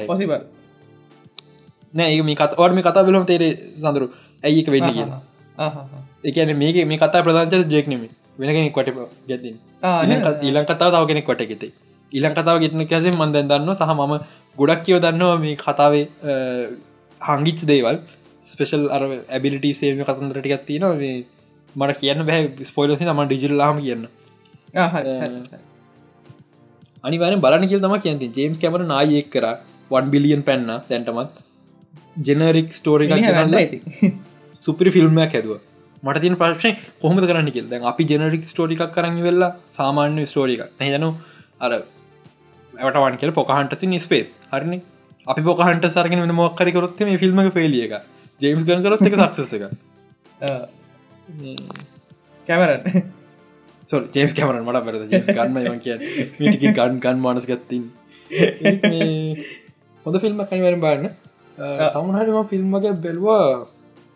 Speaker 1: නෑ මේ කතවට මේ කතා බලම තේරේ සඳරු. ඇයි එක වෙන්න කියලා. එකන මේක මේ කතා ප්‍රධාචර ජෙක්නෙම වෙන කෙනෙක් කොට ගැතින් ඊලං කතාව තව කෙනෙක් කොට ගෙතේ ඊලං කතාව ගෙටන කැසේ මන්දැන් දන්න සහ මම ගොඩක් කියව දන්නවා මේ කතාවේ හංගිච් දේවල්. ස්පෙෂල් අර ඇබිලිටි සේම කතන්දරටිකත් තියෙන මේ මට කියන්න බැහ ස්පොයිලසි ම ඩිජිල්ලාම කියන්න. අනිවාරෙන් බලන කියල් තම කියති ජේම්ස් කැමර නායෙක් කර. 1 බිලියන් පැන්න දැන්ටමත්. ජෙනරික් ස්ටෝරික සුපරි ෆිල්ම්මයක් හැදුව. මට තින ප්‍රශ්ය කොහොම කරන්න කියල්. දැන් අපි ජෙනරික් ස්ටෝරිකක් කරන්න වෙල්ලා සාමාන්‍ය ස්ටෝරික නැදනු අර ඇටවන් කියල පොකහන්ටසි නිස්පේස් හරින? අපි පොකහන්ට සරගෙන වෙන මොක්කරි කරොත් මේ ෆිල්ම් පිලිය එක. ජේම්ස් ගන් කරොත් එක. සක්සස එක
Speaker 3: කැමරන්
Speaker 1: සොල් ජේම්ස් කැමරන් මට පෙර ගන්න කිය මිටි ගන් ගන් මානස් ගත්තින් හොඳ ෆිල්ම් කනිවර බාන්න තමුණහටම ෆිල්ම්මක බෙල්වා.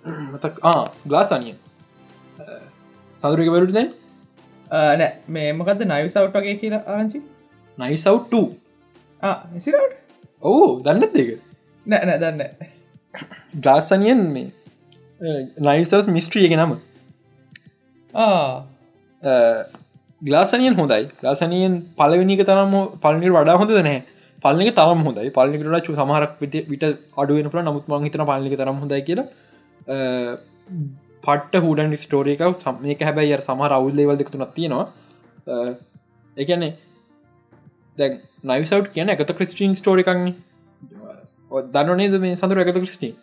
Speaker 1: මතක් ගලාසනිය සදුරක බැලුට දැන්?
Speaker 3: නෑ. මේ මොකද නයි සවට් වගේ කියලා ආරංචි
Speaker 1: නයි සව්
Speaker 3: සිරට
Speaker 1: ඔවු දන්නත් දෙක
Speaker 3: නෑ නෑ දන්න
Speaker 1: ගලාසනියන් මේ. නයිසව් මිස්ට්‍රියක නම. ගලාසනියන් හොඳයි. ගලාසනියෙන් පලවෙනික තරම පලනිට වඩා හොඳ නෑ පල්ලික තරම් හොඳයි. පල්ලිකට චු සමහරක් විට විට අඩුවෙන පල නමුත් මං හිතන පල්ලික තරම් හොඳයි කියලා. පට්ට හඩන් ස්ටෝරිකව සම්යක හැබැයි අර සමහ රවුල් ලේවල් දෙකතුනක් තියෙනවා. එකනේ දැ නයිසව් කියන එකත ක්‍රිස්ටීන් ස්ටෝරිකක්න දන්නනේද මේ සඳර එකත ක්‍රිස්ටීන්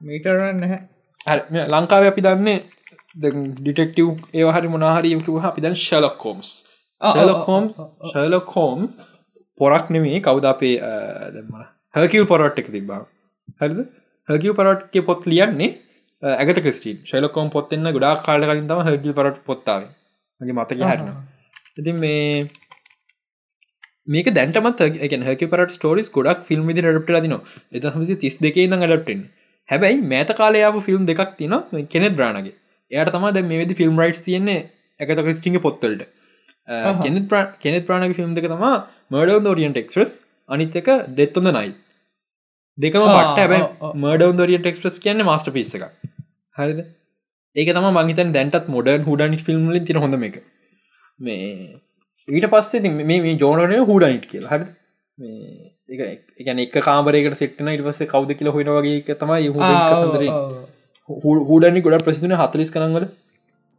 Speaker 3: මීටරන්න නැහැ.
Speaker 1: ලංකාව අපි දන්නේ ඩිටෙක්ටව් ඒහරි මොනාහරියකිව අපි දැන් ශලක් කෝම්ස් ශලකෝම් ශලක් හෝම්ස් පොරක් නෙමේ කවුද අපේ හකිල් පොරට් එක තිබා හරිද? හකිව පරට්ගේ පොත් ලියන්නේ ඇගත ක්‍රස්ටීන් ශලකෝම් පොත්න්න ගොඩා කාල කලින් තම හගිල් පරට් පොත්තාව මගේ මතක හරන ඉතින් මේ මේක දැන්ටමත් එක හැක පට ස්ටෝරිස් ගොඩක් ෆිල්ම් දි රට දින එත හමසි තිස් දෙකේ ද ඩප්ටෙන් හැබැයි මේත කාලයාව ෆිල්ම් දෙකක් තින කෙනෙත් බ්‍රාණගේ එයට තම දැ මේ ෆිල්ම් රයිට් තියන්නේ ඇත ක්‍රස්ටිගේ පොත්තල්ට කෙනෙත් ප්‍රාණක ෆිල්ම් දෙක තම මඩවන් ෝරියන්ට එක්ස්ප්‍රස් අනිත් එක ඩෙත්තුොඳ නයි දෙකම පට හැබ මඩවන් ෝරියට එක්ස්ප්‍රස් කියන්න මස්ට පිස්ස එක හරිද? ඒක තම මංහිතන් දැන්ටත් මොඩන් හුඩන් ෆිල්ම් ලින් තිර හොඳ එක මේ ඊට පස්සේ මේ ජෝනරය හුඩනිට් කියලා. හරි එකන එක කාමරයකට සෙට්න ඉට පස්සේ කවද කියල හොන වගේ තමයි හුඩනි ගොඩ ප්‍රසිදුන හතලිස් කනවල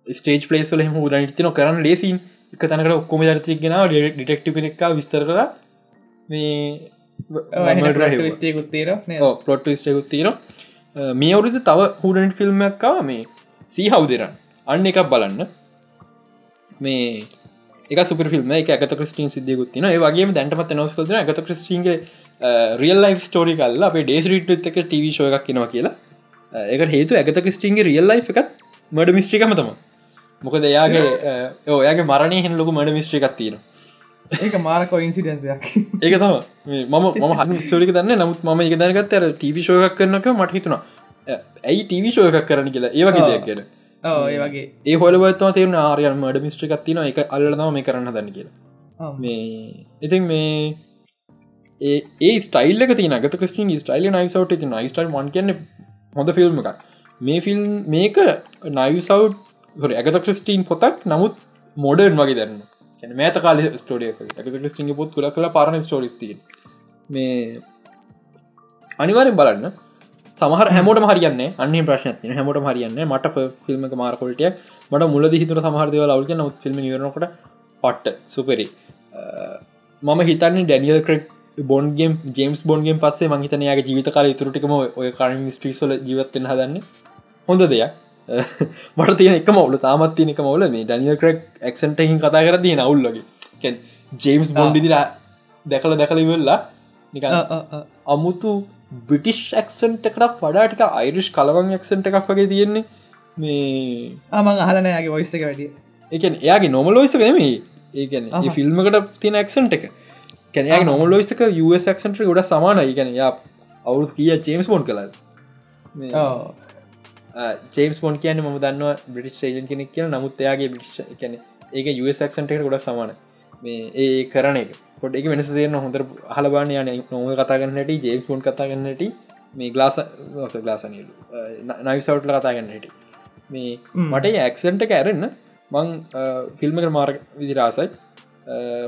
Speaker 1: ස්ටේජ් පලේස්ල හුඩනිට තින කරන්න ලේසින් එක තැනකට ඔක්කොම දරතික් ගෙන ඩිටෙක්ටි එකක් විස්තර කර මේ
Speaker 3: ස්ටේකුත්තේර
Speaker 1: පොට් ස්ටේකුත් තින මේ අවුරුදු තව හුඩට ෆිල්ම්මක්කා මේ සීහව් දෙරන්න අන්න එකක් බලන්න මේ එක සුප ිල්ම එක ඇත ක්‍රස්ටින් සිදියකුත්තින වගේ දැන්ටමත් නොස්කල්න ඇත ක්‍රස්ටින්ගේ රියල් ලයි් ස්ටෝරි කල්ල අප ඩේස්රිට එක ටව ශෝ එකක් කිනවා කියලා. ඒක හේතු ඇත ක්‍රස්ටින්ගේ රියල් ලයි් එකත් මඩ මිස්ට්‍රිකම තම මොකද එයාගේ ඔයාගේ මරණය හෙන් ලොකු මඩ මිස්ට්‍රි එකක් තියෙන
Speaker 3: ඒක මාරකෝ ඉන්සිඩන්සයක්
Speaker 1: ඒක තම මම ම හ ස්ටෝරික දන්න නමුත් ම එක දැනගත් අර ටව ශෝයක් කරනක මට හිතුනා ඇයි ටව ශෝය එකක් කරන කියලා. ඒවගේ දෙයක් කියලා
Speaker 3: ඒ වගේ.
Speaker 1: ඒ හොලබත්ම තේරන ආරයන් මඩ මිස්ට්‍රික් තින එක අල්ලනම මේ කරන්න දන්න කියලා. මේ ඉතින් මේ ඒ ස්ටයිල් තින ගත ක්‍රස්ටින් ස්ටයිල් නයිසවට ති නයිස්ටල් මන් කියන්න හොඳ ෆිල්ම් එකක්. මේ ෆිල්ම් මේක නයිසව් ඇගත ක්‍රස්ටීන් පොතක් නමුත් මොඩර්න් වගේ දන්න මේත කාල ස්ටෝඩිය ඇගත ක්‍රස්ටිං පොත් කල කළ පරණ ස්ටෝරිස්ති මේ අනිවාරෙන් බලන්න සමහර හැමෝට හරියන්න අන්න ප්‍රශ්න හැමෝට හරියන්න මට ෆිල්ම් මාරකොලටිය මට මුලද හිතුර සමහරදව ලවක නොත් ෆිල්ම් නිරනකට පට්ට. සුපරි. මම හිතන්නේ Daniel Craig Bond game James Bond game පස්සේ මහිතනයාගේ ජීවිත කාල තුරටිකම ඔය කරම ස්ට්‍රීස්වල ජීවත්තෙන් හදන්න. හොඳ දෙයක්. මට තියෙන එක මවල තාමත් තියෙන එක මවල මේ ඩනියල් ක්‍රෙක් එක්සන්ටහින් කතා කර තියෙන අවුල්ලගේ ජේම්ස් බොන්්ඩිදිලා දැකල දැකලවෙල්ලා නික අමුතු බ්‍රිටිෂ් ඇක්සන්ට එකට වඩාටික අයිරිෂ් කලවන් එක්සන්ට එකක් වගේ තියෙන්නේ. මේ
Speaker 3: ආමං අහලනයාගේ වොයිස්ස එක වැඩිය
Speaker 1: එක එයාගේ නොමලෝයිස නෙමේ ඒකන ෆිල්ම්මකට තියෙන ඇක්සන්ට එක. කැනයාගේ නොමලෝයිස්ක ක්සන්ට ගොඩ සමාන ඉගැන යා අවුත් කිය චේම්ස් බොන් කළ චේම්ස් බොන් කියන ම දන්න බ්‍රිටිස් ේජන් කෙනෙක් කියන නමුත් එයාගේ බිිෂ් කැන ඒක ක්සන්ට ගොඩ සමාන මේ ඒ කරන එක පොට එක වෙනස දෙන්න හොඳ හලබාන යන නොම කතාගන්නට ජේස් පුන් කතාගන්නට මේ ගලාස ගලාසනලු නයිසවට්ල කතාගන්නට මේ මට ඇක්සන්ට කෑරෙන්න්න මං ෆිල්ම්ක මාර්ග විදිරාසයි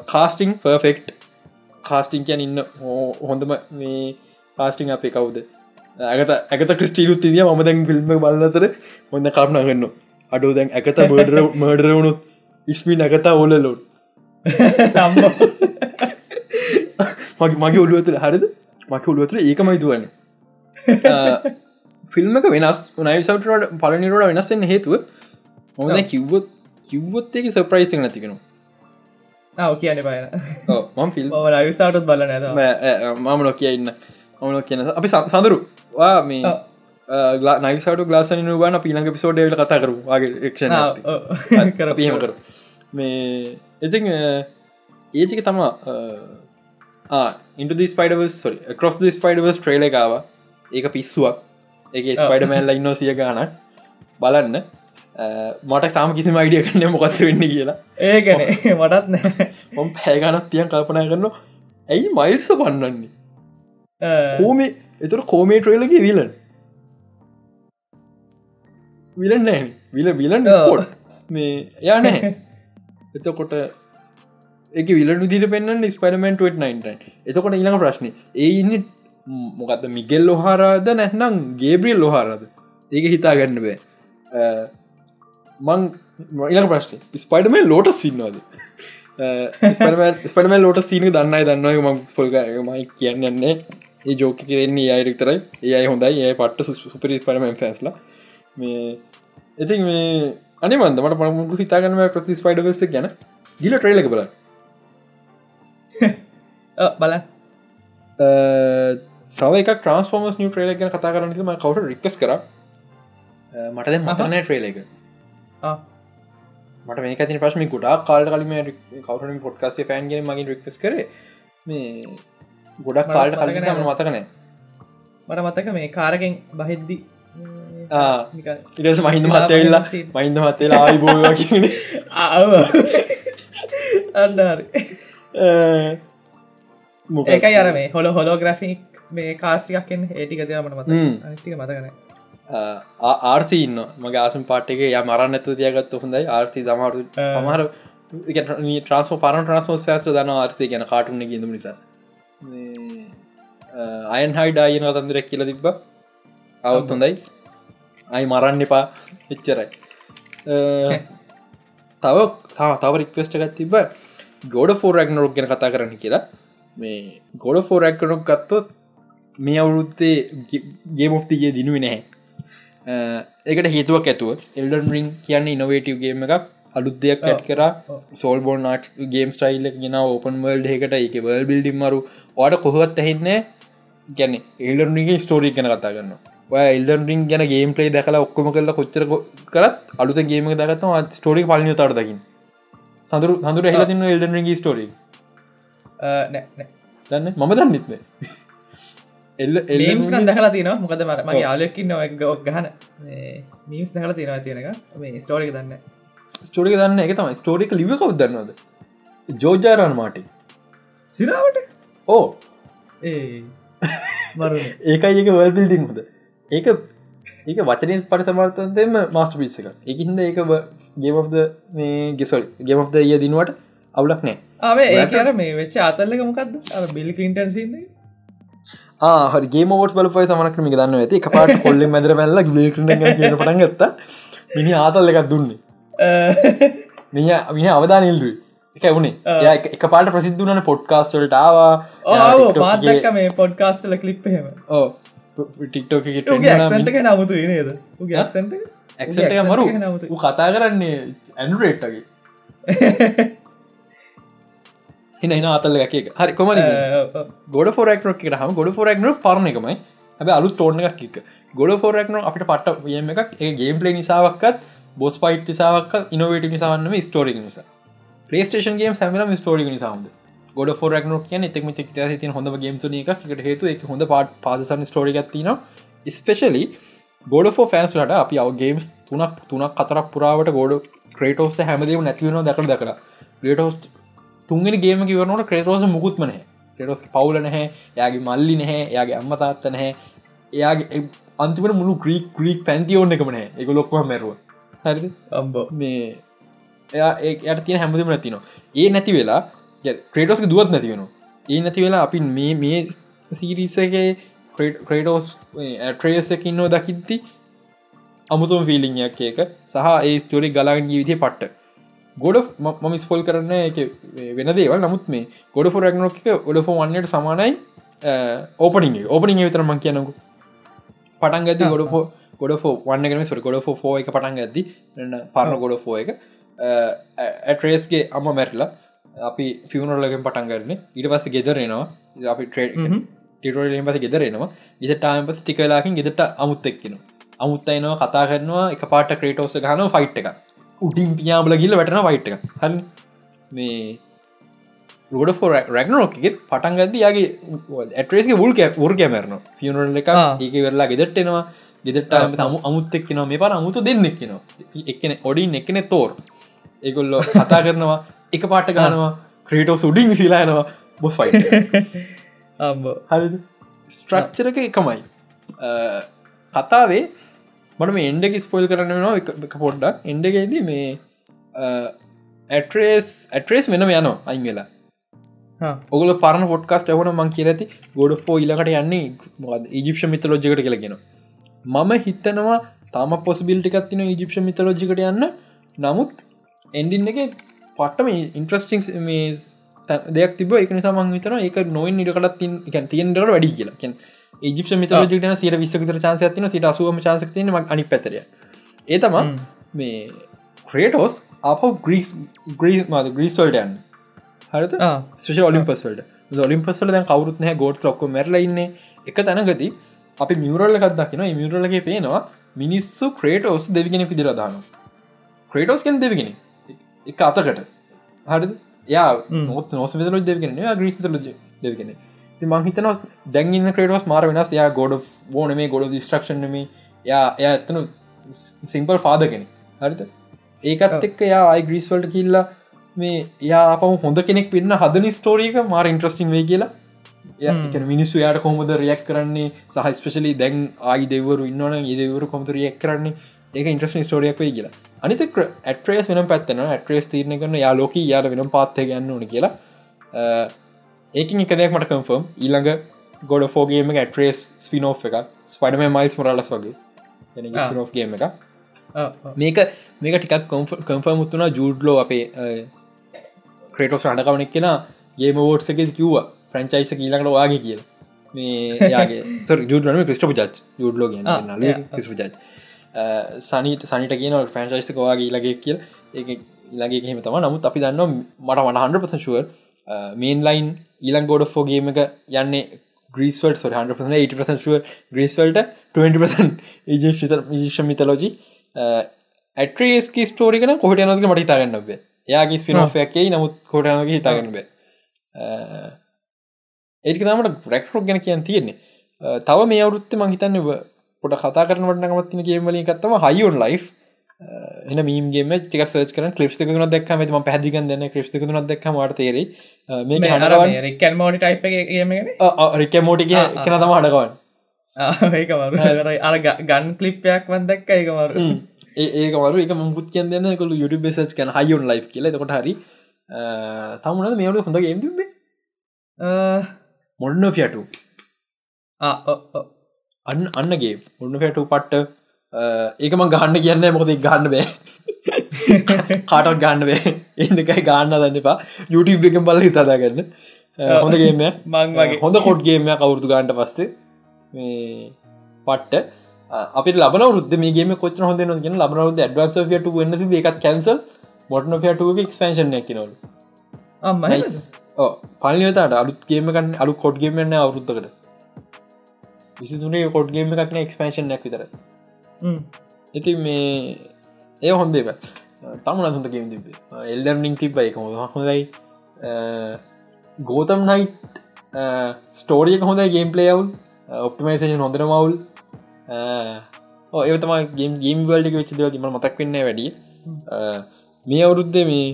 Speaker 1: කාස්ටිං පර්ෆෙක්් කාස්ටිං කියන් ඉන්න හොඳම මේ පාස්ටිං අපේ කවුද? ඇගත ඇත ක්‍රස්ටියුත් තිදිය ම දැන් ෆිල්ම් බලතර හොඳ කාප්නගන්න අඩු දැන් ඇකත බඩර මඩරවුණුත් ඉස්මි නැගතා ඕල ලෝඩ් මගේ මගේ ඔලුවතුර හරිද? මක ඔලුවතුර ඒකමයි දුවන්න. ෆිල්ම්ක වෙනස් නයිසට පලනිරට වෙනස්සෙන් හේතුව හොඳ කිව්වොත් කිව්වොත් ඒක සප්‍රයිසික නැතිකෙනවා
Speaker 3: ඔව කියන බයන.
Speaker 1: මම් ෆිල්ම්
Speaker 3: ලවිසාටත් බල නැද
Speaker 1: මම නො කියන්න මන කියන අපි සඳරු වා මේ නයිසට ගලාසන නුවන පිළඟ පිසෝඩ්ල කතා කරු වගේ රක්ෂණ කර පිහම කරු මේ ඉතිං ඒටික තමා Into Spider-Verse sorry Across Spider-Verse trailer එකකාව ඒක පිස්සුවක්. එක ස්පයිඩමෑන් ලයින්නෝ සිය ගාන බලන්න. මට සාම කිසි මයිඩිය කන්න මොකත් වෙන්න කියලා.
Speaker 3: ඒකන. මටත්
Speaker 1: මොම් පැයගනත් තියන් කල්පනා කරන්න ඇයි මයිල්ස පන්නන්නේ කෝමේ එතුර කෝමේ ට්‍රේලගේ විලන් විලන් නෑ විල විලන් ස්පෝට් මේ යා නෑ. එතකොට එක විලු දිර පෙන්න්න ස්පරමෙන්ටුවට නයින්ට එතකොට ඉළඟ ප්‍රශ්නය ඒ ඉන්න මොකද මිගෙල් ලොහාරාද නැත්නම් ගේබ්‍රියල් ලොහාරද ඒක හිතාගන්න බෑ. මං ඉලක ප්‍රශ්න. ස්පයිඩමේ ලෝට සින්නවාද ස්පටම ලෝට සීන දන්නයි දන්නව ම ස්පොල්ග මයි කියන්නන්නේ ඒ ජෝක කෙන්නේ අයිරක්තරයි ඒ හොඳයි. ඒ පට්ට සුපරි ස්පටමෙන් ෆැස්ලා මේ ඉතින් මේ අනිමන්ද මට පමුකු හිතාගන්න ප්‍රති ස්පයිඩවස ගැන. ගිල ට්‍රේලක බල
Speaker 3: බල
Speaker 1: තව එක ට්‍රන්ස්ෆෝර්මස් නිය ට්‍රේල ගැන කතා කරන ම කවට රික්ස් කර. මට මතන ට්‍රේල එක. මට මේ ති ප්‍රශ්මි ගොඩා කාල්ට කලම කවටන පොට්කාස්ේ ෆෑන්ගෙන මගින් රික්ස් කර. මේ ගොඩක් කාල්ට කලගෙන සම මතකනෑ
Speaker 3: මට මතක මේ කාරගෙන් බහිද්දි
Speaker 1: ඉරස මහින්ද මත්තවෙල්ලා මහින්ද මත්තේලා ආයි බෝ
Speaker 3: අන්ඩාරි ඒකයි අර මේ හොල හොලෝග්‍රෆික් මේ කාසිකක්ෙන් ඒටික දෙමට මත ටික මතකන
Speaker 1: ආර්සි ඉන්න මගේ ආසම් පාට්ක ය මරන්න ඇතු තියගත්ත හොඳයි. ආර්සි දමරු සමහර ට්‍රන්ස්ම පරන ට්‍රන්ස්මෝස් පැස දන ආර්සය ගැන කාටුන්න ගඳ නිසා. අයන් හයි ඩායන තන්දරක් කියල තිබ්බ. අවුත් හොඳයි. අයි මරන්න එපා. එච්චරයි. තව තව රික්වස්ට එකත් තිබ ගොඩ ෆෝරක් නොක් ගැන කතා කරන්න කියලා. මේ ගොඩ ෆෝරක්කනොක් ගත්තොත් මේ අවුරුත්තේ ගේමෝ්තිගේ දිනුව නැහැ. ඒකට හේතුවක් ඇතුව එල්ඩන් රිං කියන්න ඉනොවේටව්ගේම එකක්. අලුත් දෙයක් ඇට් කර. සෝල්බෝල් නට් ගේම් ස්ටයිල් ගෙන ඕපන් වල්ඩ එකට එක වල් බිල්ඩිම් මරු. වාට කොහොත් ඇහින්නේ ගැන එල්ඩන්ගේ ස්ටෝරික් ගැන කතා කරන්න එල්ඩන් රින් ගැන ගේම් පලේ දැකලා ඔක්කොම කරලා කොච්චර කරත් අලුත ගේම දගත්ම ස්ටෝරික් පලිය තර දකිින් සඳරු හඳුර එහලතින්න එල්ඩන් රිගේ ස්ටෝරි දන්න? මම දන්නෙත්න එල්ල
Speaker 3: එල්ම්ස් දහලා තින මොකද මර මගේ යාලයකින්න ගොක් ගහන. මීස් දහලා තියෙනවා තියෙනක මේ ස්ටෝරික දන්න
Speaker 1: ස්ටෝරික දන්න එක තම ස්ටෝරික ලිව කව් දන්නවද ජෝජාරන් මාටි
Speaker 3: සිරාවට?
Speaker 1: ඕ.
Speaker 3: ඒ
Speaker 1: ඒකයි ඒක වල් පිල්ඩිං හොද ඒක ඒක වචනය පට සමර්තන්තෙම මස්ට පිස්ස එක එක හිද ඒක ගේමද මේ ගෙසොල් ගේමද ඒ දිනුවට අවුලක් නෑ.
Speaker 3: ආවේ ඒ අර මේ වෙච්ච අතල්ලක මොකක්ද බිල් කින්ටන් සින්නේ
Speaker 1: හරගේ මෝට බල පයි තමනක්‍රම දන්න ඇති එක පාට කොල්ල මැදර පැල්ල ගලේකරන කියන පටන් ගත්ත. මිනි ආතල් එකක් දුන්නේ. මිය මිය අවධා නිල්දුයි එක වුණේ ය එක පාට ප්‍රසිද්ධනන පොඩ්කාස්වලට ආවා.
Speaker 3: මේ පොඩ්කාස්ල කලිප්හෙම
Speaker 1: ඕ ටික්ටෝක
Speaker 3: නමුතු නේද? ක්සන්ට
Speaker 1: ඇක්සට මරු. කතා කරන්නේ ඇන්ඩරේට්ටගේ හින අතල්ල එක හරි කොම ගොඩ ෆෝරක්න එක හම. ගොඩ ෆෝරක්න පරණ එකමයි. හැබ අලු තෝර්න එකක් එක ගොඩ ෆෝරක්න අපිට පට්ට වම එකක්. ඒ ගේම් පලේ නිසාවක්කත් බොස් පයිට් නිසාවක් ඉනොවට නිසාවන්නම ස්ටෝරික නිසා. පලේස්ටේෂන් ගේම් සැමලම ස්ටෝරික නිසාද ගොඩ ෆෝරක්න කියන එතෙම ති හොඳ ගේම්ස එකකට හේතු එක හොඳ පාට පාසන් ස්ටෝරික තින ස්පෙශලි ගොඩ ෝ ෆෑන්ස්ලට අපි අව ගේම්ස් තුනක් තුනක් කතරක් පුරාවට ගොඩ ක්‍රේටෝස් හැමදීම නැතිවන දකර දකර ටෝස් තුන්ගෙන ගේම කිවරනට ක්‍රේටෝස මුකුත්මන ක්‍රටෝස් පවුල නැහැ යාගේ මල්ලි නැහැ යාගේ අම්ම තාත්ත නැහැ. එයාගේ අන්තිමට මුළු ක්‍රීක් ක්‍රීක් පැන්තියෝන්න එකමන එක ලොක්ව මැරුව. හරි අම්බ. මේ එයා යට තියෙන හැමදිම නැතිනවා ඒ නැති වෙලා ක්‍රේටෝස්ක දුවත් නැති වෙන ඒ නැති වෙලා අපි මේ මේ සීරිසගේ ක්‍රේටෝස් ඇට්‍රේසකින්නෝ දකිත්ති අමුතුම ෆිලිංයක් එක සහ ඒ ස්තෝරි ගලාගෙන ජීවිතය පට්ට. ගොඩ මම ස්පොල් කරන්න එක වෙන දේවල්. නමුත් මේ ගොඩ ෆොරක්නොක් ගොඩ ෆෝ වන්නට සමානයි ඕපනින් ඕපනින් විතර මං කියනකු පටන් ගති ගොඩ ෆෝ ගොඩ ෆෝ වන්නගෙන සොර ගොඩ ෆෝ එක පටන් ඇති පරණ ගොඩ ෆෝ එක. Eh, ඇට්‍රේස්ගේ අම්ම මැරලා අපි ෆියනරලගෙන් පටන් කරන ඉට පස්ස ගෙදරෙනවා අපි ට්‍රේඩ් ටිටෝලියෙන් පස ගෙදරෙනවා ඉතටාම පස ටිකලාකින් ගෙදට අමුත් එක්කෙන අමුත්තයිනවා කතා කරනවා එක පාට ක්‍රේටෝස ගන ෆයිට් එක උටින් පියාබල ගිල්ල වැටන වයිට් එක හ මේ රෝඩ රැගනෝකෙත් පටන් ගද යාගේ ඇට්‍රේස්ගේ වුල් ුර කැමරන පියනරල එක ඒක වෙරලා ගෙදට්ටෙනවා ගෙදට තම අමුත්තෙක් නවා මේ පර අමුතු දෙන්නෙක් නවා එකන ඔඩින් එකනෙ තෝර් ඒගොල්ලො කතා කරනවා එක පාට ගනවා ක්‍රේටෝ සුඩිං විසිලායනවා බොස් හරි ස්ට්‍රක්චරක එකමයි. කතාවේ මට මේ එන්ඩක ස්පොල් කරන්න වෙනවා එක පොඩ්ඩක්. එන්ඩගේද මේ ඇට්‍රේස් ඇට්‍රේස් වෙනම යනවා අයින් වෙලා. ඔගල පරන පොට්කාස්ට ඇවන මං කියරති ගොඩ ෆෝ ඉලකට යන්නේ ඉජිප්ෂ මිතලෝජිකට කලගෙන මම හිතනවා තම පොසිබිල්ටිකත් තින ඉජිප්ෂ මිතලෝජිකට යන්න. නමුත් එන්ඩින් එක පට්ටම ඉන්ට්‍රස්ටිං දෙයක් තිබ එක නිසාමං විතන එක නොයින් නිටකටත් තින් තියෙන්ට වැඩි කියලා. ජිප මිතලජිට සිට විස්සකතර චාන්ස තින සිට අසුවම චාන්සතින අනි පැතර ඒතම මේ ක්‍රේටෝස් අප ග්‍රීස් ග්‍රීස් මද ග්‍රීස්වල්ටයන් හරත ශ්‍රෂ ඔලිම්පස්වල්ට ඔලිම්පස්වල දැන් කවරුත් නෑ ගෝඩ් ලොක්ක මැරලඉන්න එක තැනගති අපි මියරල්ල එකක් දකින මියරල්ලගේ පේනවා මිනිස්සු ක්‍රේටෝස් දෙවිගෙන පිදිරදාන ක්‍රේටෝස් කෙන් දෙවිගෙන එක අතකට. හරි යා නොත් නොස් විදල දෙවිගෙන ග්‍රීස් ලජ දෙවිගෙන මංහිතන දැන්ගන්න ක්‍රේටස් මාර වෙනස්. යා ගොඩ බෝන මේ ගොඩ ස්ට්‍රක්ෂන් මේ යා එය ඇත්තනු සිම්පල් ෆාදගෙන හරිත ඒකත් එක්ක යා අයි ග්‍රීස්වල්ට කිල්ලා මේ යා පම හොඳ කෙනෙක් පෙන්න්න හදන ස්ටෝරීක මාර ඉන්ට්‍රස්ටින් වේ කියලා. මිනිස්සු යාට කොමද රියක් කරන්නේ? සහ ස්පෙශලි දැන් ආයි දෙවරු ඉන්නවන ඒදවරු කොමත රියක් කරන්නේ ඒක ඉන්ට්‍රස්න් ස්ටෝරියක් වේ කියලා. අනිත ඇට්‍රේස් වෙන පැත්තන ඇට්‍රේස් තීරණ කරන යා ලෝක යාල වෙනම් පාත්තය ගන්න ඕන කියලා. ඒකින් එක දෙයක් මට කම්ෆර්ම් ඊළඟ ගොඩ ෆෝගේම ඇට්‍රේස් ස්පිනෝ් එක ස්පඩම මයිස් මොරලස් වගේ. ගේම එක මේක මේක ටිකක් කම්ෆර්ම් මුත්තුනා ජූඩ්ලෝ අපේ ක්‍රේටෝස් රඩකවනෙක් කෙන ගේම වෝට්සක කිව්ව. ෆ්‍රංචයිස ඊලකට වාගේ කියල. මේ යාගේ ජුඩන ක්‍රිස්ටප ජච්. ක්‍රිස්ප ජච් සනිට සනිට කියන ෆෑන්ශයිස්කවාගේ ලගේ කියල්. ඒ ඉලගේ හෙම තම නමුත් අපි දන්න මට මට හන්ඩ පසශුව මේන් ලයින් ඊලන් ගෝඩ ෆෝගේම එක යන්නේ ග්‍රීස්වල් සො 80 ග්‍රීස්වල්ට 20 ඒජ මිතලෝජි ඇට්‍රේස්කි ස්ටෝරිකන කොහට යනක මට හිතාගන්න බේ. යාගේ ස්පිනෝෆයක්කයි නමුත් කොටනගේ හිතාගන්න බේ. ඒක තමට රැක්රෝක් ගැන කියන් තියෙන්නේ. තව මේ අවුරුත්ත මංහිතන්න පොට කතා කරනට නගමත්තින ගේමලින් කත්තම හයිෝන් ලයි් එන මීගේ ටික සච කන ලිප් කුණ දක් ම පැදික දන්න ක්‍රිප් කුණ දක් තේර මේ හනරවන්
Speaker 3: රිකල් මෝඩි ගේමගෙන
Speaker 1: රික මෝටි කෙන තම හඩකවන්
Speaker 3: ඒකමරු අර ගන් කලිප්පයක් වන්දක්ක ඒකමරු
Speaker 1: ඒක මරු. එක මුත් කියන්න කොළු යුඩ බෙසච් කන හයුන් ලයි් කියල. කොට හරි. තමුණද මේවට හොඳ ගේම්තිබේ මොන්න ෆියටු අන්න අන්නගේ ඔන්න ෆැටු පට්ට ඒකම ගන්න කියන්න මොකද ගන්න බෑ. කාටක් ගන්න වේ එදකයි ගන්න දන්න එපා. YouTube එක බල හිතදා කරන්න හොඳගේම
Speaker 3: මංගේ
Speaker 1: හොඳ කොට්ගේම කවුරුදු ගන්නට පස්සේ. පට්ට. අපි ලබන රුද මේගේ කොච හොඳ ගෙන ලබනරුද ඇඩවන්ස ට වන්න එකත් කැන්සල් මොටන ෆට ක්ස්පේෂන් නැකිනවල පලිනතට අලුත්ගේමකන් අලු කොට්ගේමන්න අවුරුද්ධකට විසිතුනේ කොට්ගේම එකක්න එක්ස්පේෂන් නැක් විතර ඉති මේ ඒ හොන්දේ තමුණ හොඳ ගේම් තිබේ එල්ඩර්නිින් තිබ එක හොඳයි ගෝතම් නයි් ස්ටෝරියක හොඳ ගේම් පලේවුල් ඔප්ටිමයිසේෂන් හොඳර මවුල් ඒතම ගේම් ගේම් වල්ඩි වෙච්ච දව ම මතක් වෙන්න වැඩි. මේ අවුරුද්ධ මේ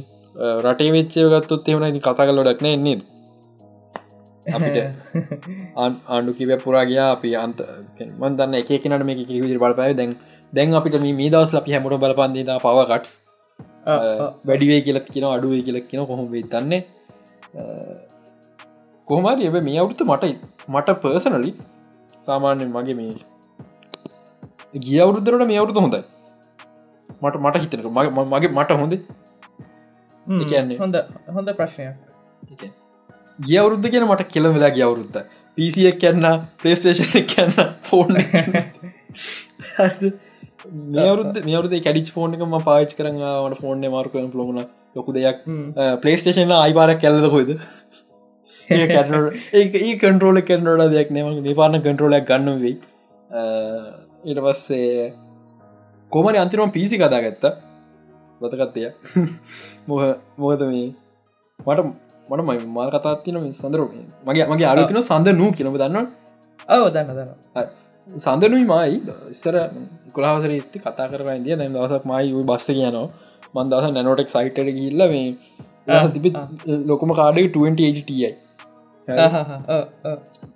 Speaker 1: රටේ වෙච්චය ගත්තුත් එෙමන ඉති කතා කලොඩක්න එන්නේ අපිට ආණ්ඩු කිව පුරාගයා අපි අන්ත මන්දන්න එක නට මේ කිවිදි බලපය. දැන් දැන් අපිට මේ දවස් අපි හැමට බලපන්දීද පවකටස් වැඩිවේ කියලත් කියන අඩුවේ කියලක් කියන කොහොම වෙතන්නේ කොහමරි එබ මේ අවුතු මට මට පර්සනලි සාමාන්‍යෙන් මගේ මේ ගිය අවුරුද්දරට මේ අවුරුතු හොඳයි. මට මට හිතනක මගේ මට හොඳ? කියන්නේ
Speaker 3: හොඳ හොඳ ප්‍රශ්නයක්
Speaker 1: ගිය අවුරුද්ධ කියෙන මට කෙල වෙලා ගිය අවුරුද්ධ පිසියක් කියන්න ප්‍රේස්ටේෂන් කියන්න ෆෝන් මේවරුද මේවරුද කැඩිච් ෆෝන් එකම පාච් කරන්නට ෆෝර්න මාර්ක ලොමුණ ලොකු දෙයක්. පලේස්ටේෂන් අයිපාරක් කැල්ලද හොයිද ඒ කන්ටරෝල කරනට දෙයක් නම නිපාන කන්ටරෝලයක් ගන්න වෙයි. ඊට පස්සේ කොමරි අන්තිරම පිසි කතා ගත්ත ගතකත්තය මොහ මොකද මේ? මට මට මයි මාල් කතාත්තින සඳර මගේ මගේ අලුකින සඳ නූ කියනම දන්න
Speaker 3: ඔව දන්න දන්න
Speaker 1: සඳනුයි මයි. ඉස්සර කොලාහසර ඉත්ති කතා කර ඇදිය දැම් දවසක් මයි බස්ස කියනවා මන්දස නැනොටෙක් සයිටට ගිල්ල මේ තිබි ලොකම කාඩේ 20ටයි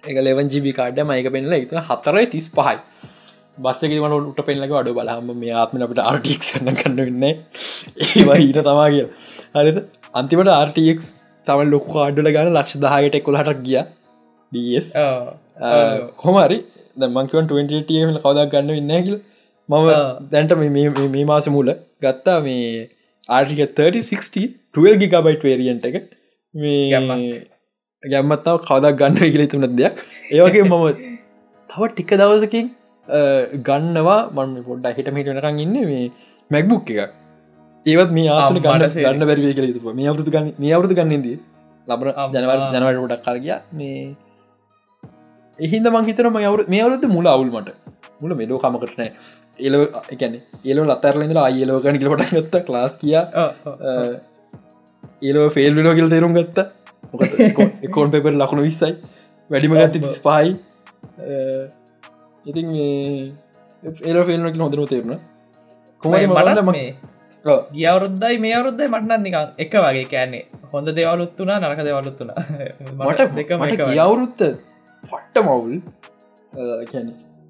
Speaker 1: එක ලෙවන් ජිබි කාඩ මයික පෙන්ල එක හතරයි තිස් පහයි බස්සක වන උට පෙන්ලක අඩු බලහම මේ ආත්ම අපට ආර්ටික් සන්න කන්න වෙන්න. ඒවා ඊට තමා කිය හරිද? අන්තිමට ආර්ටක් තවල් ලොකු කාඩුල ගන්න ලක්ෂ දාහයට එකොලහටක් ගිය. ඩස් හොමරි මංකවන් 20ටම කවදක් ගන්න වෙන්න කියල. මම දැන්ට මේ මාස මුල ගත්තා මේ ආර්ටික 3060 12 ගිගබයිට් වේරියන්ට එක. මේ ගැම්මත්තාව කවදක් ගන්න කියල තුන දෙයක්. ඒවගේ මම තව ටික දවසකින් ගන්නවා. මන් පොඩ්ඩ හිට මිටනකං ඉන්න මේ මැක්බුක් එක ඒවත් මේ ආතන ගන්න ගන්න බැරි කල තු මේ අවුතු ගන්න මේ අවුතු ගන්නද ලබර ජනවර ජනවට ොඩක් කල්ගිය මේ එහින්ද මංහිතන මවරු මේ අවුරුද මුල අවුල්මට මුල මෙඩෝ කමකටනෑ එල එකන ඒල ලත්තරලඳ අයලෝ ගනික පට ගත්ත ලාස් කිය ඒලෝ ෆෙල් ලෝ කියල් තේරුම් ගත්ත. එකොන් පෙපර ලකුණු විස්සයි. වැඩිම ගත්ති ස්පායි ඉතින් ඒල ෆෙල්නක හොඳරම තේරුණ.
Speaker 3: කොමයි මට මේ ගියවරුද්දයි මේ අවරුද්දයි මටන්න නික එක වගේ කෑන්නේ හොඳ දෙවලුත්තුනා නරක දෙවලුත්තුන
Speaker 1: මට දෙක ගියවුරුත්ත පට්ට මවුල්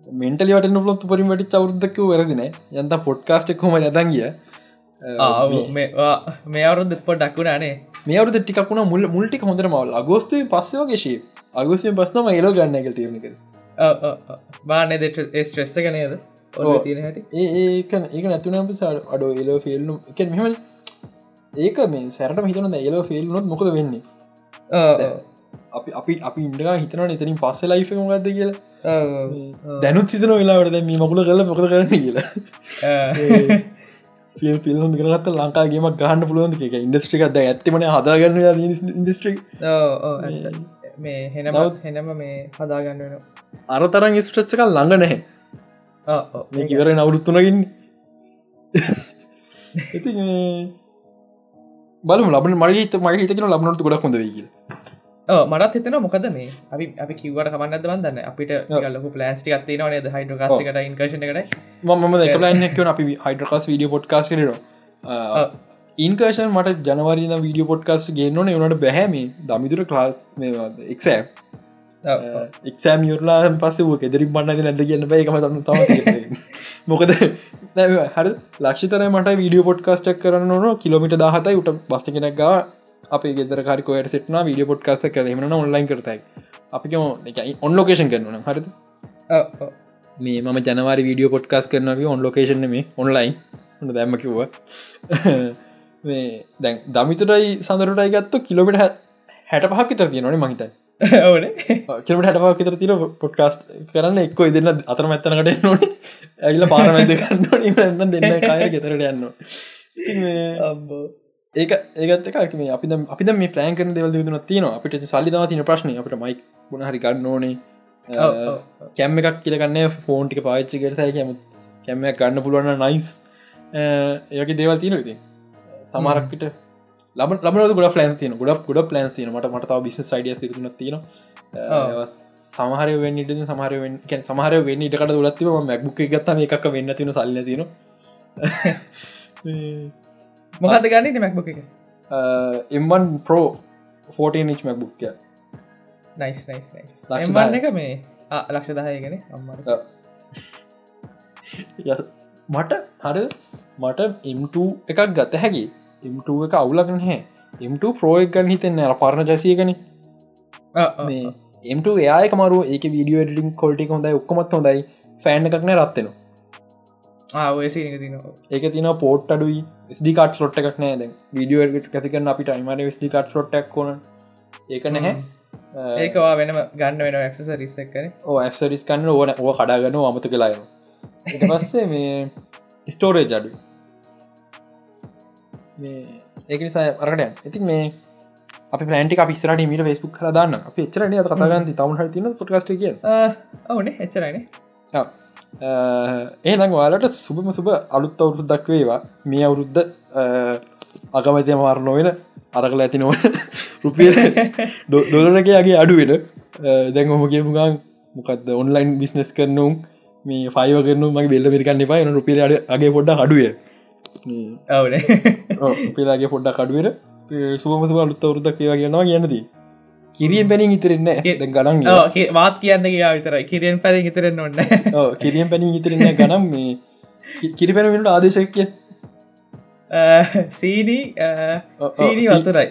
Speaker 1: මෙන්ටලි වට ලොත් පරිම වැටි අවරුද්දක වැරදින යන්ත පොඩ්කාස්ට් කොම නැදන් ගිය?
Speaker 3: මේ අවරුද පො ඩක්කුණනේ
Speaker 1: මේ අවරුද ටිකුණ මුල් මුල්ටි හොඳර මවල් අගෝස්තුවේ පස්සවගේශී අගෝස්ය පස්සම ඒලෝ ගන්න එක තිරණක
Speaker 3: බාන ස්ට්‍රෙස්ස ගනයද
Speaker 1: ඒක ඒක නැතුනම් පිසාල් අඩෝ එලෝ ෆිල්ලු එක මෙහමල් ඒක මේ සැරට හිතන ඒලෝ ෆිල්නොත් මොකද වෙන්නේ? අපි අපි අපි ඉන්ඩගා හිතන එතනින් පස්ස ලයිෆ ගද කියලා. දැනුත් සිතන වෙලාවට මේ මකුල කල මොකද කරන්න කියලා. ෆිල් ෆිල්ම් කරනත් ලංකාගේම ගහන්න පුළුවන් එක ඉන්ඩස්ට්‍රිකක්ද ඇත්තමන හදාගන්න ඉන්ඩස්ට්‍රික්
Speaker 3: මේ හෙනමත් හෙනම මේ හදාගන්න වෙන
Speaker 1: අර තරන් ස්ට්‍රෙස් එක ළඟ නැහැ මේ කිවර නවුරුත්තුනගින් ඉති බලම ලබන මරගත මගේ හිතකන ලබනට ගොඩක් හොඳ වේගල
Speaker 3: මටත් හිතන මොකද මේ? අපි අපි කිවට කමන්නද වන්දන්න අපිට ලක පලන්ස්ටි අත්තේ නද? හයිඩ කාසිකට ඉන්කශන කට
Speaker 1: මම ලයින්නක්වන අපි හයිඩකාස් වීඩිය පොට්කාස් කරනවා ඉන්කර්ෂන් මට ජනවරීන වීඩිය පොඩ්කාස්ට ගේන්නන වනට බැහැම දමිදුර ක්ලාස් එක්සෑ එක්සෑම් යුරලාන් පස්සේ වූ කෙදරින් පන්නද නැද කියන්න එකම තම තම මොකද හර ලක්ෂතර මට වීඩිය පොඩ්කාස්ටක් කරන්න ඕන. කිලමිට දහතයි උට බස්ස කෙනෙක් අපේ ගෙදරකාරකොයට සිටන වීඩිය පොඩ්කාස්ට කරමන ඔන්ලයින් කරතයි. අපි ඔන් ලෝකේෂන් කරන හරිද? මේ මම ජනවාරි වීඩියෝ පොඩ්කාස් කරනව ඔන් ලෝකේෂන් මේ ඔන්ලයින් හොඳ දැම්ම කිව්ව. මේ දැන් දමිතුටයි සඳරටයි ගත්තු කිලෝමිට හැට පහක් තර තියෙනවන මහිතයි
Speaker 3: ඕන
Speaker 1: කිලට හටපක් තර තින පොඩ්කාස්ට කරන්න එක්කො දෙන්න අතර මැත්තනකට නොන ඇගල පාරමැද කරන්න න්න දෙන්න කාය ගෙතරට යන්න ඒක ඒකත් එකක්. මේ අපි අපි මේ ප්ලෑන් කරන දෙවල් දුන තියන අපිට සල්ලිදා තින ප්‍රශ්න. අපට මයි ගුණහරි ගන්න ඕනේ. කැම්ම එකක් කියලගන්න ෆෝන්ටික පාච්චි කරතයි කැම කැම්මයක් ගන්න පුළුවන්න නයිස් ඒක දේවල් තියන ඉති සමරක්කට ලබ ලබ ගොඩ ලන් තියන ගොඩ ගොඩ ප්ලන් තියන මට මටතාව බිස සයිඩියස් තින තියන සමහර වෙන්නට සමහර කැන් සමහර වෙන්න ඉටකට දුලත්තිව මැක්බුක් ගත්තම එකක් වෙන්න තින සල්ල තින
Speaker 3: මොහද ගන්න මැක්බුක් එක?
Speaker 1: එම්වන් පෝ 14 නිච් මැක්බුක්ය
Speaker 3: නයිස් නයිස් එක මේ ලක්ෂ දහයගෙන අම්මට.
Speaker 1: මට හර. මට M2 එකක් ගත හැකි M2 එක අවුලගන හැ M2 ප්‍රෝයක් ගන්න හිතෙන්න පරණ ජැසියගන මේ M2 එයායක මරු ඒක වීඩියෝ ඩිටින් කොල්ටි හොඳයි ඔක්කොමත් හොඳයි. ෆෑන් එකක්න රත්වෙනවා ඒක තින පෝට් අඩුයි ස්ඩිකාට ලොට් එකක් නෑ දැ වීඩියෝ ඇතිකන්න අපිට අයිමට ස්ඩිකාට ලොට්ක් කොන ඒක නැහැ.
Speaker 3: ඒකවා වෙනම ගන්න වෙන ඇක්සස රිස්සක් කන
Speaker 1: ඕ ඇක්සරිස් කන්න ඕන ඕ කඩාගන්න අමත කලාය පස්සේ මේ ස්ටෝරේජ් අඩු ඒක නිසා අරකට ඉතින් මේ අපි ප්‍රන්ටි අපිස්රට මට ෆෙස්බුක් කරදාන්න අප එච්චරන කතාගන්ති තවුන් තින පොට්කස්ට කිය
Speaker 3: ඕනේ. එච්චරයින
Speaker 1: ඒනම් වාලට සුබම සුබ අලුත් අවුරුදු දක්වේවා මේ අවුරුද්ධ අගමතය මාරණො වෙන අරකල ඇති නොව රුපිය ඩොලනකයාගේ අඩුවෙන දැන් ඔම කියපුගන් මොකක්ද ඔන්ලයින් බිස්නස් කරනුම් මේ ෆයිව කරනු මගේ බෙල්ල පිරිකන්න එන රුපිය අගේ පොඩ්ඩ අඩුව පිලාගේ පොඩ්ඩක් අඩුවර සුවම සුබ අලුත් අවුරුද්දක් ඒවා කියනවා කියන්නදී. කිරියෙන් පැනින් ඉතරන්න ගනන්
Speaker 3: වාත් කියන්න කියා විතර කිරියෙන් පැරි ඉතරන්න ඔන්න
Speaker 1: කිරියෙන් පැනින් ඉතරන්න ගනම් මේ. කිරි පැනට ආදේශක්ය
Speaker 3: සීනී වතුරයි.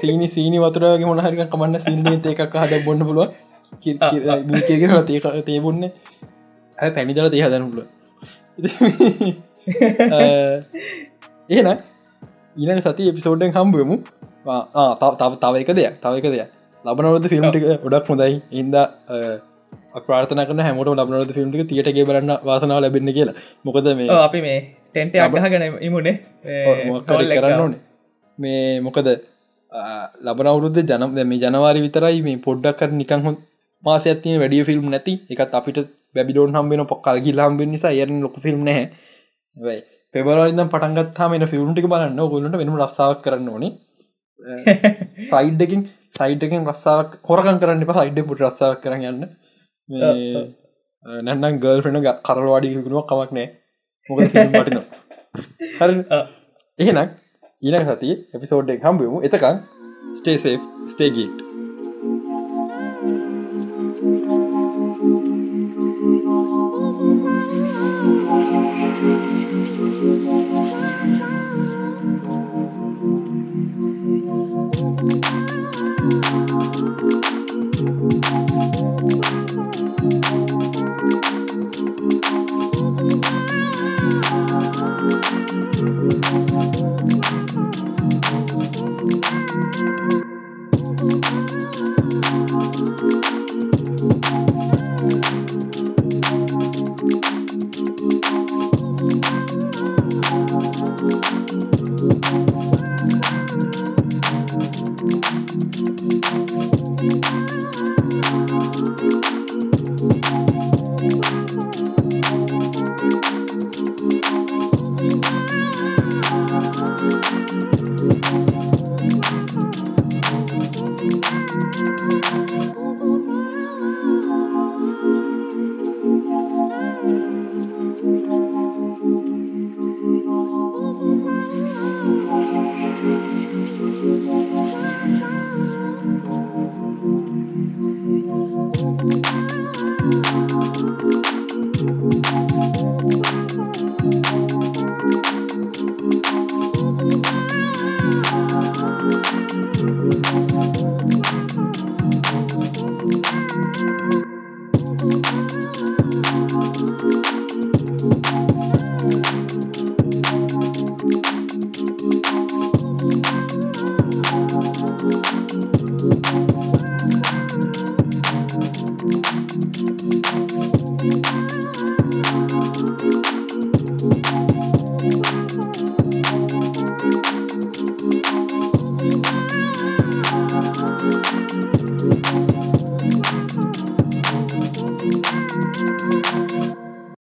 Speaker 1: සීනි සීනි වතුරගේ මොනහරික කමන්න සිීනී එකක් හද බොන්න පුළුව කියගෙන තේක තේබොන්න. ඇ පැණිදල තේ හදනුල ඒන ඊන සති එපිසෝඩ්ඩෙන් හම්බුවමු තව තව එක දෙයක් තව එක දෙයක්. ලබනවද ෆිල්ම්ටික ගොඩක් හොඳයි. ඉන්ද ප්‍රාර්ථන කන හැමට ලබනවද ෆිල්ම්ටික තියටගේ බලන්න වාසනාව ලැබෙන්න කියලා. මොකද මේ
Speaker 3: අපි මේ ටෙන්ට අගහගෙන ඉමුණේ
Speaker 1: කරන්න ඕනේ. මේ මොකද ලබනවුරුද්ධ ජනම් මේ ජනවාරි විතරයි මේ පොඩ්ඩක් කර නිකං හො මාස ඇතින වැඩිය ෆිල්ම් නැති. එකත් අපිට බැබිලෝන් හම්බෙන පොක්කල් ගිලාම්බෙන් නිසා යරන ලොක ෆිල්ම් නැහැ පෙබරරිදම් පටන්ගත්හම ෆිල්ම්ටික බලන්න. ගොලට වෙනම රස්සාාවක් කරන්න ඕනේ. සයිඩ්ඩකින් සයිඩ්කින් රස්සාාවක් හොරකන් කරන්න එප. සයිඩ් පුට රස්සාාවක් කරන්න යන්න. නැන්නම් ගල් ෆෙන කරවාඩිකුණුවක් කමක් නෑ මොක පටින හරි. එහෙනක් ඊනක සති එපිසෝඩ් එක හම්බුවමු එතකන් ස්ටේසේ ස්ටේගීට්